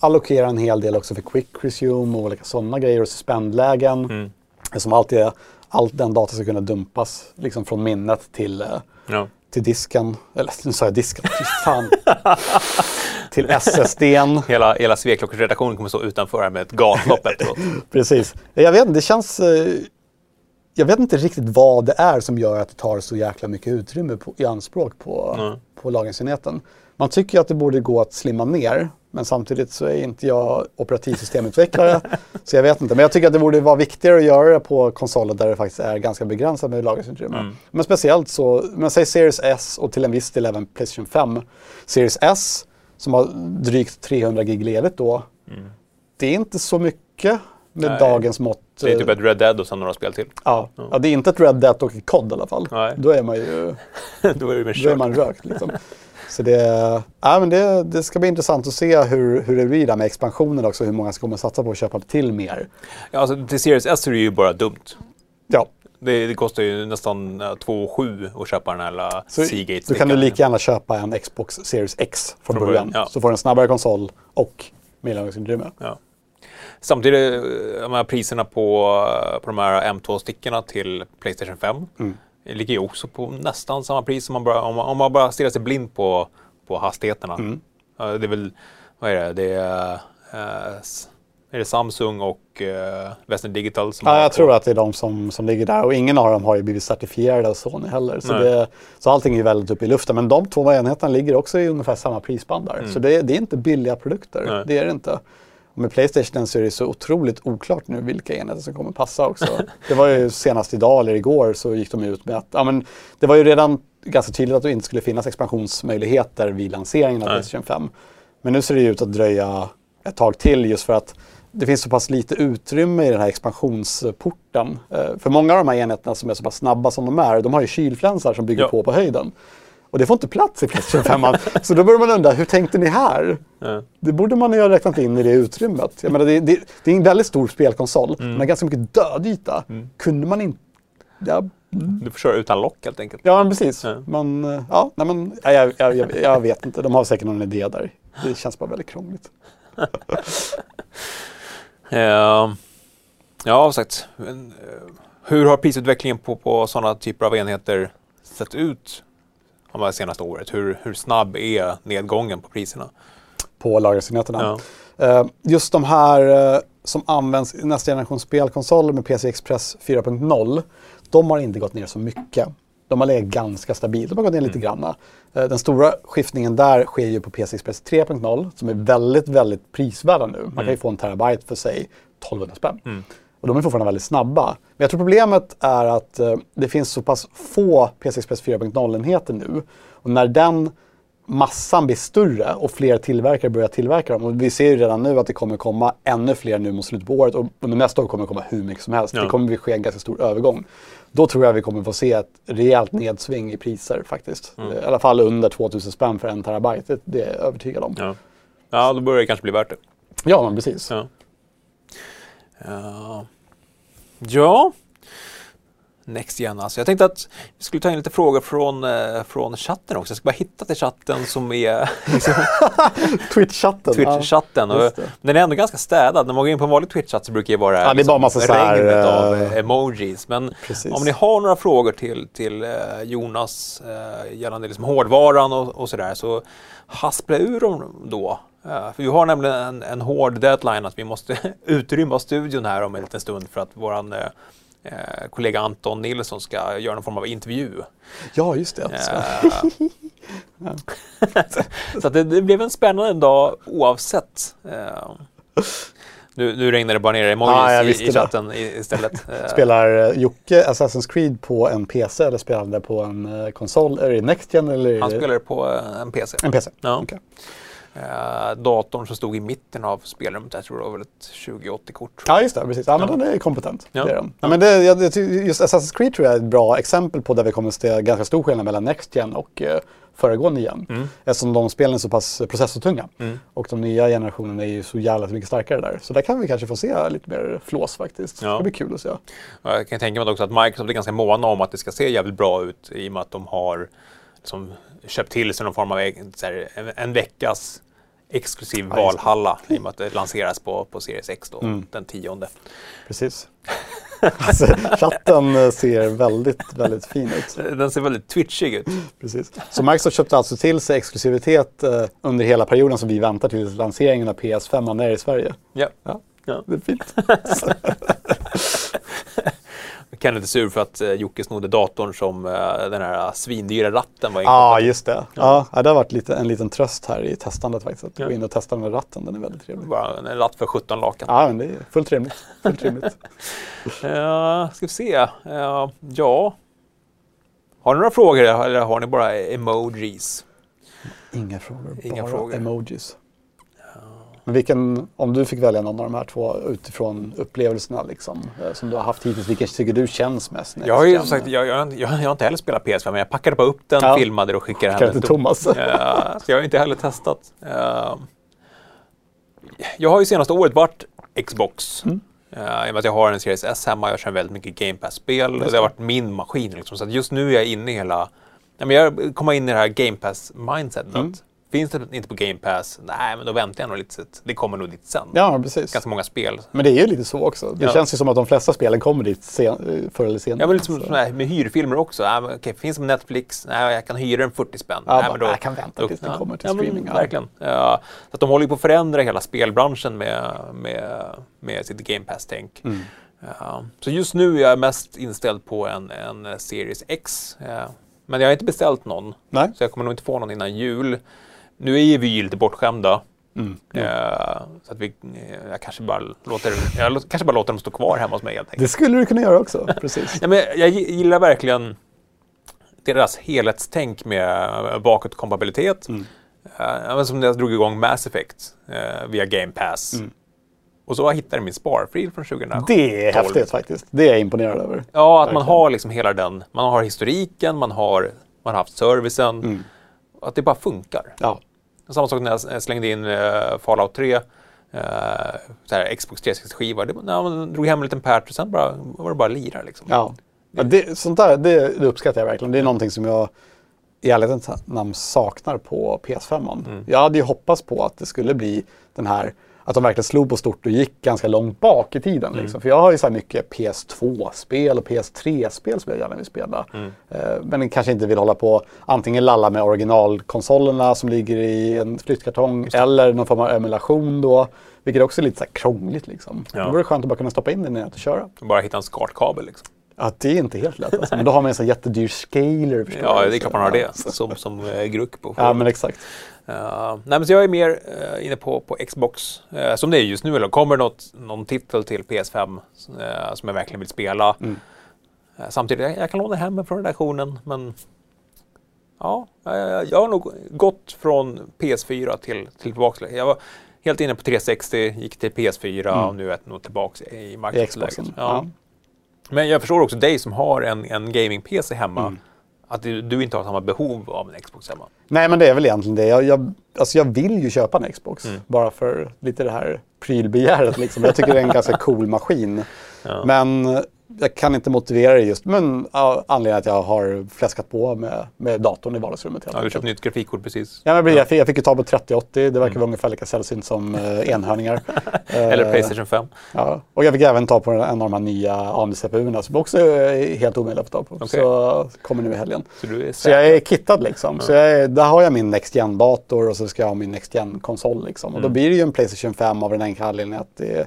allokera en hel del också för quick resume och olika sådana grejer och suspendlägen. Mm. Som alltid är, all den data ska kunna dumpas liksom från minnet till, eh, Ja. till disken. Eller nu sa jag disken, fy fan. *laughs* till SSDn. Hela, hela Sveklockers-redaktionen kommer stå utanför här med ett gatlopp efteråt. *laughs* Precis. Jag vet inte, det känns... Jag vet inte riktigt vad det är som gör att det tar så jäkla mycket utrymme på, i anspråk på, Mm. på lagringsenheten. Man tycker ju att det borde gå att slimma ner, men samtidigt så är inte jag operativsystemutvecklare. *laughs* så jag vet inte, men jag tycker att det borde vara viktigare att göra det på konsoler där det faktiskt är ganska begränsat med lagringsutrymme. Mm. Men speciellt så, men säg Series S och till en viss del även Playstation 5. Series S, som har drygt 300 gig ledigt då, det är inte så mycket med Nej. dagens mått. Det är typ ett Red Dead och sen några spel till. ja. ja, det är inte ett Red Dead och ett COD i alla fall. Nej. Då är man ju Då *laughs* är då är man rökt. Liksom. Så det, ja, men det, det ska bli intressant att se hur, hur det blir där med expansionen också. Hur många som kommer satsa på att köpa till mer. Ja, alltså, till Series S är det ju bara dumt. Ja, Det, det kostar ju nästan uh, 2 7 att köpa den här lilla så Seagate. då kan du lika gärna köpa en Xbox Series X från, Från början. början, ja. Så får du en snabbare konsol och mer lagringsutrymme. Ja. Samtidigt, eh, här priserna på, eh, på de här M2-stickorna till Playstation 5 Mm. ligger ju också på nästan samma pris som man bara, om, man, om man bara stirrar sig blind på, på hastigheterna. Mm. Det är väl, vad är det, det är, eh, är det Samsung och eh, Western Digital som Ja, jag tror att det är de som, som ligger där och ingen av dem har ju blivit certifierade av Sony heller. Så, det, så allting är väldigt uppe i luften. Men de två enheterna ligger också i ungefär samma prisband där. Så det, det är inte billiga produkter. Mm. Nej. Det är det inte. Och med Playstation så är det så otroligt oklart nu vilka enheter som kommer passa också. det var ju senast idag eller igår så gick de ut med att ja, men det var ju redan ganska tydligt att det inte skulle finnas expansionsmöjligheter vid lanseringen av Nej. Playstation 5. Men nu ser det ut att dröja ett tag till just för att det finns så pass lite utrymme i den här expansionsporten. Eh, För många av de här enheterna som är så pass snabba som de är, de har ju kylflänsar som bygger Ja. på på höjden. Och det får inte plats i Playstation 5. så då börjar man undra, hur tänkte ni här? Ja. Det borde man ju ha räknat in i det utrymmet. Jag menar, det, det, det är en väldigt stor spelkonsol, Mm. men har ganska mycket dödyta. Kunde man inte... Ja, Du får köra utan lock helt enkelt. ja men precis. Ja. Man, eh, ja, nej, men, ja, jag, jag, jag, jag vet inte, de har säkert någon idé där. Det känns bara väldigt krångligt. *laughs* Eh, ja, som sagt. Men, eh, hur har prisutvecklingen på, på sådana typer av enheter sett ut det senaste året? Hur, hur snabb är nedgången på priserna? På lagringsenheterna. Ja. Eh, just de här eh, som används i nästa generation spelkonsoler med PC Express 4.0, de har inte gått ner så mycket. De har legat ganska stabilt, de har gått ner lite granna. Eh, den stora skiftningen där sker ju på PC Express 3.0 som är väldigt, väldigt prisvärda nu. Man kan ju få en terabyte för sig 1200 spänn. Mm. Och de är fortfarande väldigt snabba. Men jag tror problemet är att eh, det finns så pass få PC Express 4.0-enheter nu. Och när den massan blir större och fler tillverkare börjar tillverka dem. Och vi ser ju redan nu att det kommer komma ännu fler nu mot slutet på året och under nästa år kommer det komma hur mycket som helst. Ja. Det kommer ske en ganska stor övergång. Då tror jag vi kommer få se ett rejält nedsving i priser faktiskt. Mm. I alla fall under 2000 spänn för en terabyte. Det, det är jag övertygad om. Ja. ja, då börjar det kanske bli värt det. Ja, men precis. Ja. Ja. Ja, Next Gen alltså. Jag tänkte att vi skulle ta in lite frågor från, eh, från chatten också. Jag ska bara hitta till chatten som är *laughs* liksom, *laughs* Twitch-chatten. Twitch-chatten. Ja, den är ändå ganska städad. När man går in på en vanlig Twitch-chatt så brukar det vara Ja, det är bara massa så här, av eh, emojis. Men Precis. om ni har några frågor till, till eh, Jonas eh, gällande liksom hårdvaran och, och sådär så haspla ur dem då. För vi har nämligen en, en hård deadline att vi måste *laughs* utrymma studion här om en liten stund för att våran eh, eh, kollega Anton Nilsson ska göra någon form av intervju. Ja, just det. Så. Eh, *laughs* så att det, det blev en spännande dag oavsett. Eh, nu, nu regnar det bara ner emojis jag i, i det. chatten i, istället. *laughs* Spelar eh, Jocke Assassin's Creed på en PC eller spelar han det på en eh, konsol? Är det Next Gen eller? Han det- spelar på eh, en PC. En PC? Ja. Okej. Eh, datorn som stod i mitten av spelrummet, jag tror det var väl ett 2080-kort. Ja, just det. Precis. Ja, men Ja. den är kompetent. Ja. Det är den. Ja, men det, jag, just Assassin's Creed tror jag är ett bra exempel på där vi kommer att se ganska stor skillnad mellan Next Gen och eh, föregående gen. Mm. Eftersom de spelen är så pass processortunga. Mm. Och de nya generationerna är ju så jävla mycket starkare där. Så där kan vi kanske få se lite mer flås faktiskt. Ja. Det blir kul att se. Jag kan tänka mig också att Microsoft är ganska måna om att det ska se jävligt bra ut i och med att de har liksom, köpt till sig någon form av så här, en, en veckas exklusiv Ja, valhalla i och med att det lanseras på, på Series X då, Mm. den tionde. Precis. *laughs* alltså, chatten eh, ser väldigt, väldigt fin ut. Den ser väldigt twitchig ut. Precis. Så Microsoft köpte alltså till sig exklusivitet eh, under hela perioden som vi väntar till lanseringen av PS5 är i Sverige. Ja. Ja, Ja. det är fint. *laughs* Ken är sur för att eh, Jocke snodde datorn som eh, den här svindyra ratten var Ja, ah, inkopplad. just det. Ja. Ja, det har varit lite, en liten tröst här i testandet faktiskt. Att Ja. gå in och testa den med ratten, den är väldigt trevlig. Bara en ratt för 17 lakan. Ja, men det är fullt rimligt. Fullt rimligt. Uh, *laughs* ska vi se. Eh, ja. Har ni några frågor eller har ni bara emojis? Inga frågor, Inga bara frågor. emojis. Men vilken, om du fick välja någon av de här två utifrån upplevelserna liksom, eh, som du har haft hittills, vilken tycker du känns mest? Jag har ju som sagt, jag, jag, jag, har inte heller spelat PS5 men jag packade bara upp den, Ja. filmade och skickade hem till den. Thomas. Eh, så jag har inte heller testat. Eh, jag har ju senaste året varit Xbox. Mm. Eh, I och med att jag har en Series S hemma, jag kör väldigt mycket Game Pass-spel Just det har det. varit min maskin. Liksom. Så att just nu är jag inne i hela... Men jag kommer in i det här Game Pass-mindsetet. Mm. Finns det inte på Game Pass, nej men då väntar jag nog lite. Det kommer nog dit sen. Ja, precis. Ganska många spel. Men det är ju lite så också. Det Ja. känns ju som att de flesta spelen kommer dit sen, förr eller senare. Ja, men lite som med hyrfilmer också. Ja, men, okej, finns det på Netflix? Nej, jag kan hyra den 40 spänn. Ja, Nej, men då, jag kan vänta tills den kommer till ja, men streaming, ja. Verkligen. Ja, så att de håller ju på att förändra hela spelbranschen med, med, med sitt Game Pass-tänk. Mm. Ja, så just nu är jag mest inställd på en, en Series X. Ja, men jag har inte beställt någon, Nej. så jag kommer nog inte få någon innan jul. Nu är vi ju lite bortskämda. Mm. eh, så att vi, eh, jag kanske bara låter, jag kanske bara låter dem stå kvar hemma hos mig helt enkelt. Det skulle du kunna göra också. *laughs* Precis. Ja, men jag gi- gillar verkligen deras helhetstänk med bakåtkompatibilitet. Mm. Men som när jag drog igång Mass Effect eh, via Game Pass. Mm. Och så hittade jag min sparfil från 2012. Det är häftigt faktiskt. Det är jag imponerad över. Ja, att man Verkligen. har liksom hela den. Man har historiken, man har, man har haft servicen. Mm. Att det bara funkar. Ja. Samma sak när jag s- slängde in uh, Fallout 3. Uh, så här Xbox 360-skiva. Det- ja, Man drog hem en liten patch och sen bara, var det bara lira. Liksom. Ja. ja det, sånt där det, det uppskattar jag verkligen. Det är någonting som jag i ärlighetens namn saknar på PS5. Mm. Jag hade ju hoppats på att det skulle bli den här att de verkligen slog på stort och gick ganska långt bak i tiden. Mm. Liksom. För jag har ju så här mycket PS2-spel och PS3-spel som jag gärna vill spela. Mm. Eh, men kanske inte vill hålla på antingen lalla med originalkonsolerna som ligger i en flyttkartong eller någon form av emulation då. Vilket också är lite så här krångligt liksom. Ja. Då vore det skönt att bara kunna stoppa in den i nätet och köra. Bara hitta en SCART-kabel. Liksom. Ja, det är inte helt lätt. Alltså. Men då har man en sån jättedyr scaler. Ja, det är klart man har det. Som, som eh, gruck på Ja, men exakt. Eh, nej, men så jag är mer eh, inne på, på Xbox. Eh, som det är just nu. Eller kommer något, någon titel till PS5 eh, som jag verkligen vill spela. Mm. Samtidigt, jag, jag kan låna hem från redaktionen. Men ja, jag, har nog gått från PS4 till, till tillbaka. Jag var helt inne på 360, gick till PS4 Mm. och nu är jag nog tillbaka i. Xboxen. Ja. Ja. Men jag förstår också dig som har en, en gaming-PC hemma. Mm. Att du, inte har samma behov av en Xbox hemma. Nej, men det är väl egentligen det. Jag, jag, alltså jag vill ju köpa en Xbox. Mm. Bara för lite det här prylbegäret. Liksom. Jag tycker det är en ganska cool maskin. Ja. Men jag kan inte motivera det just men ja, anledningen att jag har fläskat på med, med datorn i vardagsrummet. Ja, du köpte nytt grafikkort precis. Ja, men jag, fick, jag fick ju ta på 3080, det verkar vara ungefär lika sällsynt som eh, enhörningar. *laughs* Eller Eh, Playstation 5. Ja. Och jag fick även ta på en av de här nya AMD-CPUerna som också är helt omöjliga att få tag på. Okej. Så kommer nu i helgen. Så du är Så jag är kittad liksom. Så jag är, där har jag min Next Gen-dator och så ska jag ha min Next Gen-konsol. Liksom. Och då blir det ju en Playstation 5 av den enkla anledningen att det,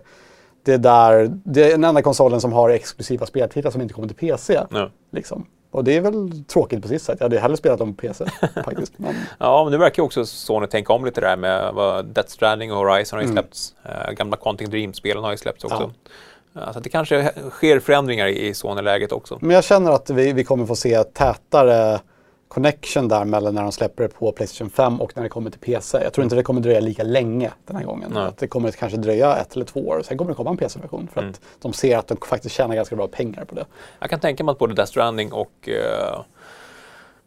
det, är där, det är den enda konsolen som har exklusiva speltitlar som inte kommer till PC. Ja. Liksom. Och det är väl tråkigt på sitt sätt. Jag hade hellre spelat dem på PC *laughs* faktiskt. Men, Ja, men nu verkar ju också Sony tänka om lite där med vad Death Stranding och Horizon har ju släppts. Eh, gamla Quantic Dream-spelen har ju släppts också. Ja, så att det kanske sker förändringar i Sony-läget också. men jag känner att vi, vi kommer få se tätare connection där mellan när de släpper det på Playstation 5 och när det kommer till PC. Jag tror inte det kommer dröja lika länge den här gången. Nej. Att det kommer kanske dröja ett eller två år. Sen kommer det komma en PC-version för att de ser att de faktiskt tjänar ganska bra pengar på det. Jag kan tänka mig att både Death Stranding och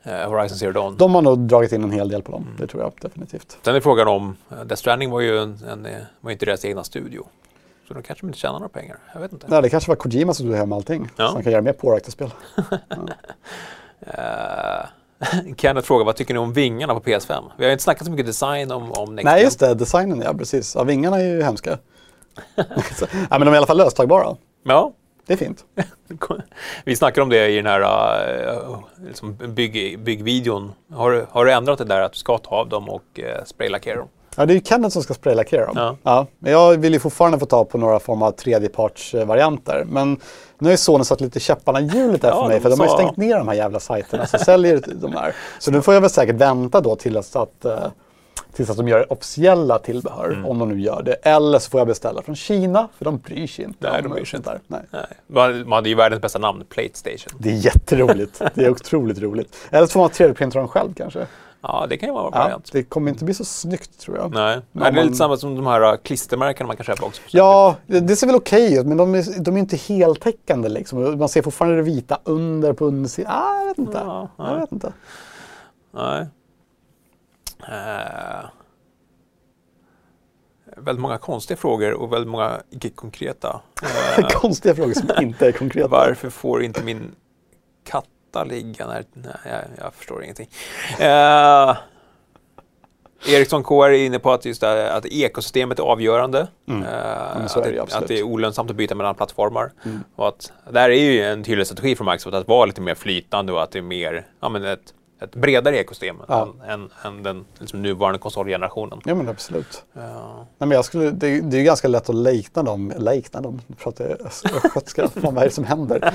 eh, Horizon Zero Dawn. De har nog dragit in en hel del på dem, det tror jag definitivt. Sen är frågan om, eh, Death Stranding var ju, en, en, var inte deras egna studio. Så då kanske de inte tjänar några pengar. Jag vet inte. Nej, det kanske var Kojima som tog hem allting. Ja. Så han kan göra mer påräkta spel. Uh, *laughs* Kenneth frågar, vad tycker ni om vingarna på PS5? Vi har inte snackat så mycket design om, om Next Nej, just det. Designen, ja precis. Ja, vingarna är ju hemska. *laughs* Ja, men de är i alla fall löstagbara. Ja, Det är fint. *laughs* vi snackade om det i den här uh, liksom bygg, byggvideon. Har, du- har du ändrat det där att du ska ta av dem och uh, spraylackera dem? Ja, det är ju Kenneth som ska spraylackera dem. Ja. Ja. men jag vill ju fortfarande få ta på några form av tredjepartsvarianter. Men nu har ju Sony satt lite käpparna i hjulet där Ja, för mig. de För de har ju stängt ner de här jävla sajterna som säljer de här. Så nu får jag väl säkert vänta då tills att, eh, tills att de gör officiella tillbehör. Mm. Om de nu gör det. Eller så får jag beställa från Kina. För de bryr sig inte. Nej, de bryr sig där. Nej. Nej. Man hade ju världens bästa namn, Platestation. Det är jätteroligt. Det är otroligt roligt. Eller så får man 3D-printa dem själv kanske. Ja, det kan ju vara en Ja, variant. det kommer inte bli så snyggt tror jag. Nej, Men Nej det är man- lite samma som de här uh, klistermärkena man kan köpa också. Ja, det det ser väl okej ut, men de är, de är inte heltäckande. Liksom. Man ser fortfarande det vita under på undersidan. Ah, jag vet inte. Ja, jag vet inte. Nej. Eh, väldigt många konstiga frågor och väldigt många icke-konkreta. *laughs* Eh, Konstiga frågor som inte är konkreta. varför får inte min katta ligga när... Nej, jag, jag förstår ingenting. Eh, Ericsson KR är inne på att, just det, att ekosystemet är avgörande. Mm. Eh, så att, är det att det är olönsamt att byta mellan plattformar. Mm. Och att, där är ju en tydlig strategi från Microsoft att vara lite mer flytande och att det är mer, ja, men ett, ett bredare ekosystem Ja. än, än, än den liksom, nuvarande konsolgenerationen. Ja, men absolut. Ja. Nej, men jag skulle, det, det är ju ganska lätt att likna dem. Likna dem? Nu pratar jag östgötska. Fan, *laughs* vad är det som händer? *laughs*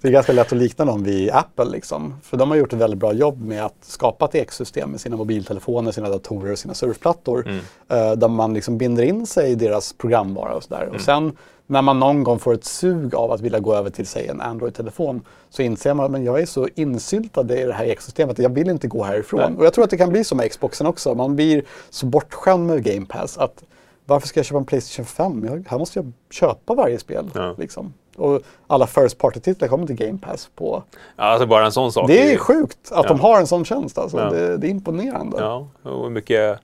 det är ganska lätt att likna dem vid Apple. Liksom. För de har gjort ett väldigt bra jobb med att skapa ett ekosystem med sina mobiltelefoner, sina datorer och sina surfplattor. Mm. eh, där man liksom binder in sig i deras programvara och sådär. Mm. Och sen när man någon gång får ett sug av att vilja gå över till säg en Android-telefon så inser man att jag är så insyltad i det här ekosystemet att jag vill inte gå härifrån. Nej. Och jag tror att det kan bli så med Xboxen också. Man blir så bortskämd med Game Pass att varför ska jag köpa en Playstation 5? Jag, här måste jag köpa varje spel. Ja. Liksom. Och alla First Party-titlar kommer till Game Pass på. Ja, Alltså bara en sån sak. Det är ju- sjukt att Ja. de har en sån tjänst. Alltså. Det, det är imponerande. Ja, och mycket...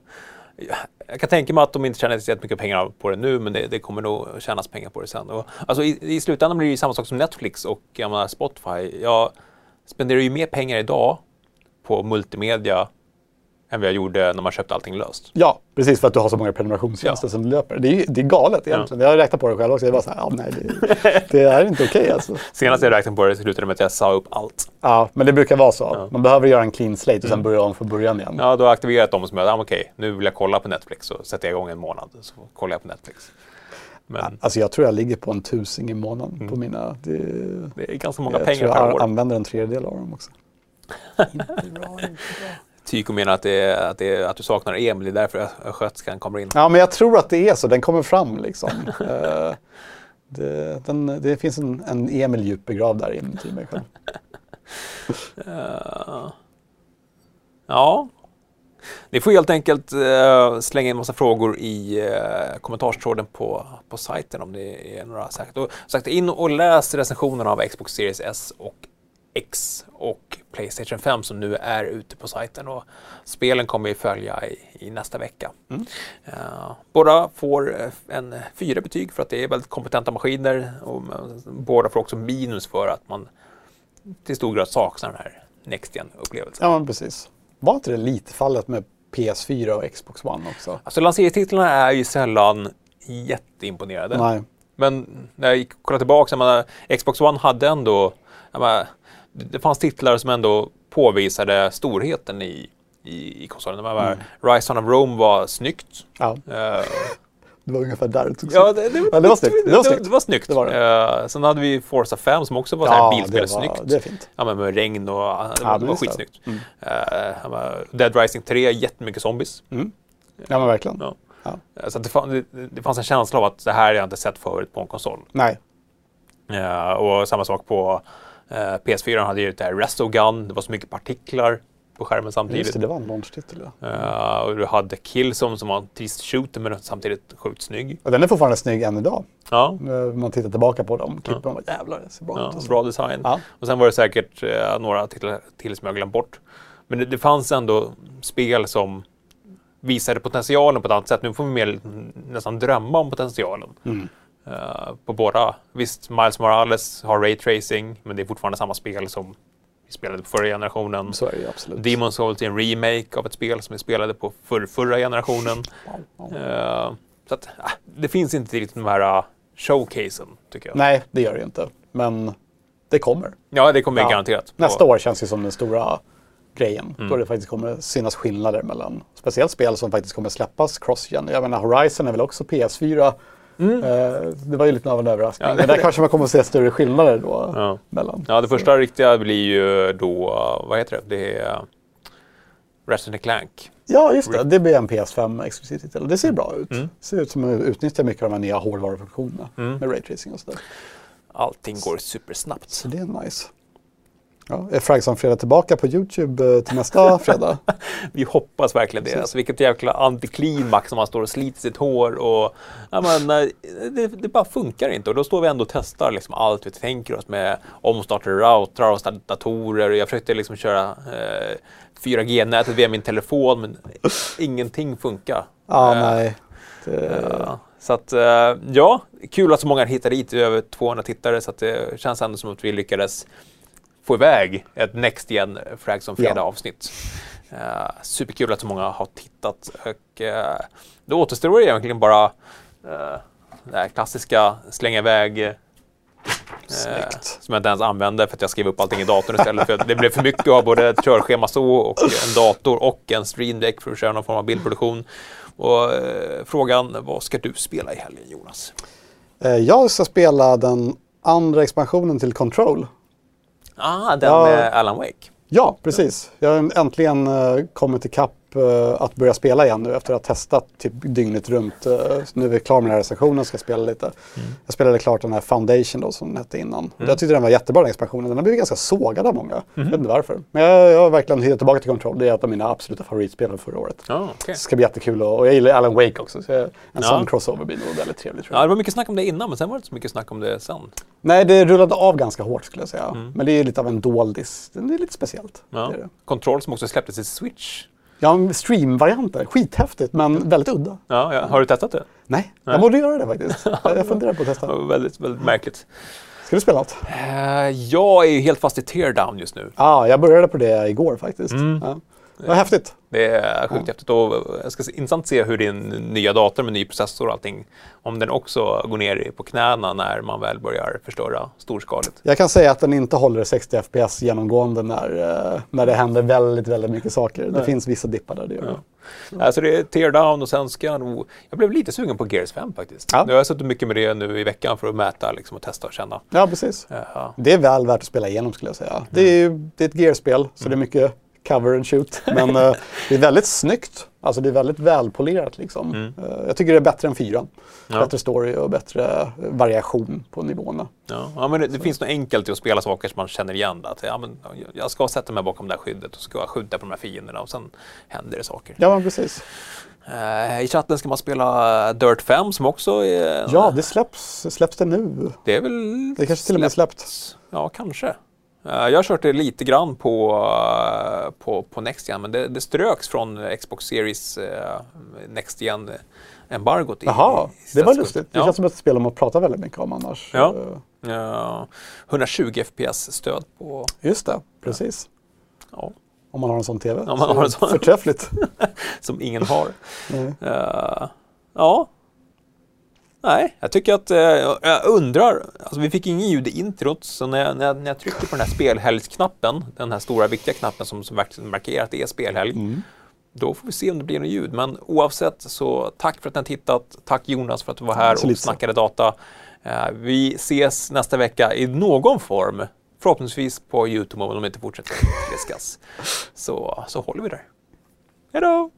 Jag kan tänka mig att de inte tjänar så mycket pengar på det nu, men det, det kommer nog tjänas pengar på det sen. Och, alltså, i, I slutändan blir det ju samma sak som Netflix och jag menar, Spotify. Jag spenderar ju mer pengar idag på multimedia än vad jag gjorde när man köpte allting löst. Ja, precis för att du har så många prenumerationstjänster Ja. som löper. Det är, det är galet egentligen. Jag har räknat på det själv också. Det var så här, ja, nej, det, det är inte okej alltså. Senast jag räknade på det slutade det med att jag sa upp allt. Ja, men det brukar vara så. Ja. Man behöver göra en clean slate och sen börja om från början igen. Ja, då har jag aktiverat dem som jag, ah, okej, nu vill jag kolla på Netflix. Så sätter jag igång en månad, så kollar jag på Netflix. Men Alltså jag tror jag ligger på en tusing i månaden på mina. Det, det är ganska många jag pengar tror per jag år. använder en tredjedel av dem också. *laughs* inte bra, inte bra. Tyko menar att, det är, att, det är, att du saknar Emil, det är därför sköterskan kommer in. Ja, men jag tror att det är så. Den kommer fram liksom. *laughs* Eh, det, den, det finns en, en Emil djup begravd där inuti mig själv. Eh, *laughs* ja. Ni får helt enkelt eh, slänga in massa frågor i uh, kommentarstråden på, på sajten om det är några särskilt. Och sagt, in och läs recensionerna av Xbox Series S och X och Playstation 5 som nu är ute på sajten. Och spelen kommer ju följa i, i nästa vecka. Mm. Uh, båda får eh, en fyra betyg för att det är väldigt kompetenta maskiner. Och båda får också minus för att man till stor grad saknar den här Next Gen-upplevelsen. Ja, precis. Var inte det lite fallet med PS4 och Xbox One också? Alltså lanseringstitlarna är ju sällan jätteimponerade. Nej. Men när jag kollade tillbaka, menar, Xbox One hade ändå, menar, det fanns titlar som ändå påvisade storheten i, i, i konsolen. Mm. Rise of Rome var snyggt. Ja. Uh, det var ungefär där det tog ja, det, det, ja, det var snyggt. Det var snyggt. Det, var snyggt. Det var det. Uh, sen hade vi Forza 5 som också var ja, bilspelssnyggt. Det är fint. Ja, men med regn och det, ja, det var skitsnyggt. Mm. Uh, Dead Rising 3, jättemycket zombies. Mm. Ja men verkligen. Ja. Ja. Så det, fann, det, fanns en känsla av att det här har jag inte sett förut på en konsol. Nej. Och samma sak på PS4 hade ju det här Restogun, det var så mycket partiklar på skärmen samtidigt. Just det, det var en launch-titel. Ja. Uh, och du hade Killzone som var en trist shooter men samtidigt sjukt snygg. Och den är fortfarande snygg än idag. Ja. När man tittar tillbaka på dem klippen, ja. man bara jävlar det ser bra ja, ut. Bra design. Ja. Och sen var det säkert uh, några titlar till som jag glömt bort. Men det, det, fanns ändå spel som visade potentialen på ett annat sätt. Nu får vi mer nästan drömma om potentialen. Mm. Uh, på båda. Visst, Miles Morales har Ray Tracing, men det är fortfarande samma spel som vi spelade på förra generationen. Så är det absolut. Demon Souls är en remake av ett spel som vi spelade på för, förra generationen. *laughs* Uh, så att, uh, det finns inte riktigt de här uh, showcasen, tycker jag. Nej, det gör det inte. Men det kommer. Ja, det kommer ja. garanterat. Nästa år känns det som den stora grejen. Mm. Då det faktiskt kommer synas skillnader mellan, speciellt spel som faktiskt kommer släppas cross-gen. Jag menar Horizon är väl också PS4 Mm. Eh, det var ju lite av en överraskning. Ja, Men där kanske man kommer att se större skillnader då. Ja, mellan. ja det första riktiga blir ju då, vad heter det? Det är Resident Clank. Ja, just det. Det blir en PS5 exklusiv titel. Det ser bra ut. Mm. Det ser ut som att utnyttja mycket av de här nya hårdvarufunktionerna mm. med raytracing och sådär. Allting går supersnabbt. Så det är nice. Ja, är Fragson Fredag tillbaka på Youtube eh, till nästa fredag? *laughs* Vi hoppas verkligen det. Alltså, vilket jäkla antiklimax som man står och sliter sitt hår och ja, men, det, det, bara funkar inte. Och då står vi ändå och testar liksom allt vi tänker oss med omstartade routrar och datorer. Jag försökte liksom köra eh, 4G-nätet via min telefon men ingenting funkar. Ja, eh, nej. Det... Så att, eh, ja, kul att så många hittar hit, över 200 tittare så att det känns ändå som att vi lyckades få iväg ett Next Gen Frags on Fredag avsnitt. Uh, superkul att så många har tittat och uh, det återstår egentligen bara uh, det här klassiska slänga iväg Snyggt. som jag inte ens använde för att jag skrev upp allting i datorn istället. för det blev för mycket av både ett körschema så och en dator och en stream deck för att köra någon form av bildproduktion. Och frågan, vad ska du spela i helgen Jonas? Jag ska spela den andra expansionen till Control. Ah, den ja, med Alan Wake? Ja, precis. Jag har äntligen uh, kommit ikapp att börja spela igen nu efter att ha testat typ dygnet runt. Uh, nu är vi klara med den här recensionen och ska spela lite. Mm. Jag spelade klart den här Foundation då som den hette innan. Mm. Jag tyckte den var jättebra den expansionen. Den har blivit ganska sågad av många. Mm. Jag vet inte varför. Men jag, jag har verkligen hittat tillbaka till Control. Det är ett av mina absoluta favoritspel förra året. Oh, okay. Det ska bli jättekul och, och jag gillar Alan Wake också. Så en ja. sån crossover blir nog väldigt trevligt. Ja, det var mycket snack om det innan men sen var det inte så mycket snack om det sen. Nej, det rullade av ganska hårt skulle jag säga. Mm. Men det är lite av en doldis. Det är lite speciellt. Ja. Det är det. Control som också släpptes i Switch. Ja, streamvarianter. Skithäftigt, men väldigt udda. Ja, ja. Har du testat det? Nej, Nej. jag borde göra det faktiskt. *laughs* jag funderar på att testa. väldigt, väldigt märkligt. Ska du spela något? Uh, jag är ju helt fast i Teardown just nu. Ja, ah, jag började på det igår faktiskt. Mm. Ja. Vad häftigt. Det är sjukt ja. häftigt och jag ska intressant se hur din nya dator med ny processor och allting, om den också går ner på knäna när man väl börjar förstöra storskaligt. Jag kan säga att den inte håller 60 FPS genomgående när, eh, när det händer väldigt, väldigt mycket saker. Det Nej. finns vissa dippar där det gör. Ja. Alltså det är teardown och sen ska jag nog... Jag blev lite sugen på Gears 5 faktiskt. Ja. Nu har jag suttit mycket med det nu i veckan för att mäta liksom, och testa och känna. Ja, precis. Ja. Det är väl värt att spela igenom skulle jag säga. Mm. Det är, det är ett Gears-spel, så mm. det är mycket cover and shoot. *laughs* Men uh, det är väldigt snyggt. Alltså det är väldigt välpolerat liksom. Mm. Uh, jag tycker det är bättre än fyran. Ja. Bättre story och bättre variation på nivåerna. Ja, ja men det, det finns något enkelt i att spela saker som man känner igen. Att, ja, men, jag ska sätta mig bakom det här skyddet och ska skjuta på de här fienderna och sen händer det saker. Ja, precis. Uh, I chatten ska man spela Dirt 5 som också är... Ja, det släpps. Släpps det nu? Det är väl... Det kanske till och med släppt. Ja, kanske. Eh, jag har kört det lite grann på, eh, på, på Next Gen, men det, det ströks från Xbox Series eh, Next Gen-embargot. Jaha, det var lustigt. Det ja. känns som ett spel man pratar väldigt mycket om annars. Ja. Ja, 120 FPS-stöd på... Just det, precis. Ja, Om man har en sån TV. Om man har en sån. Förträffligt. *laughs* som ingen har. Eh, ja. Nej, jag tycker att... eh, jag undrar... Alltså vi fick ingen ljud i introt, så när jag, när jag, när jag trycker på den här spelhelgsknappen, den här stora viktiga knappen som, som verkligen markerar att det är spelhelg, Mm. då får vi se om det blir något ljud. Men oavsett så tack för att ni har tittat. Tack Jonas för att du var här och snackade data. Eh, vi ses nästa vecka i någon form. Förhoppningsvis på Youtube om de inte fortsätter trilskas. Så, så håller vi där. Hej då!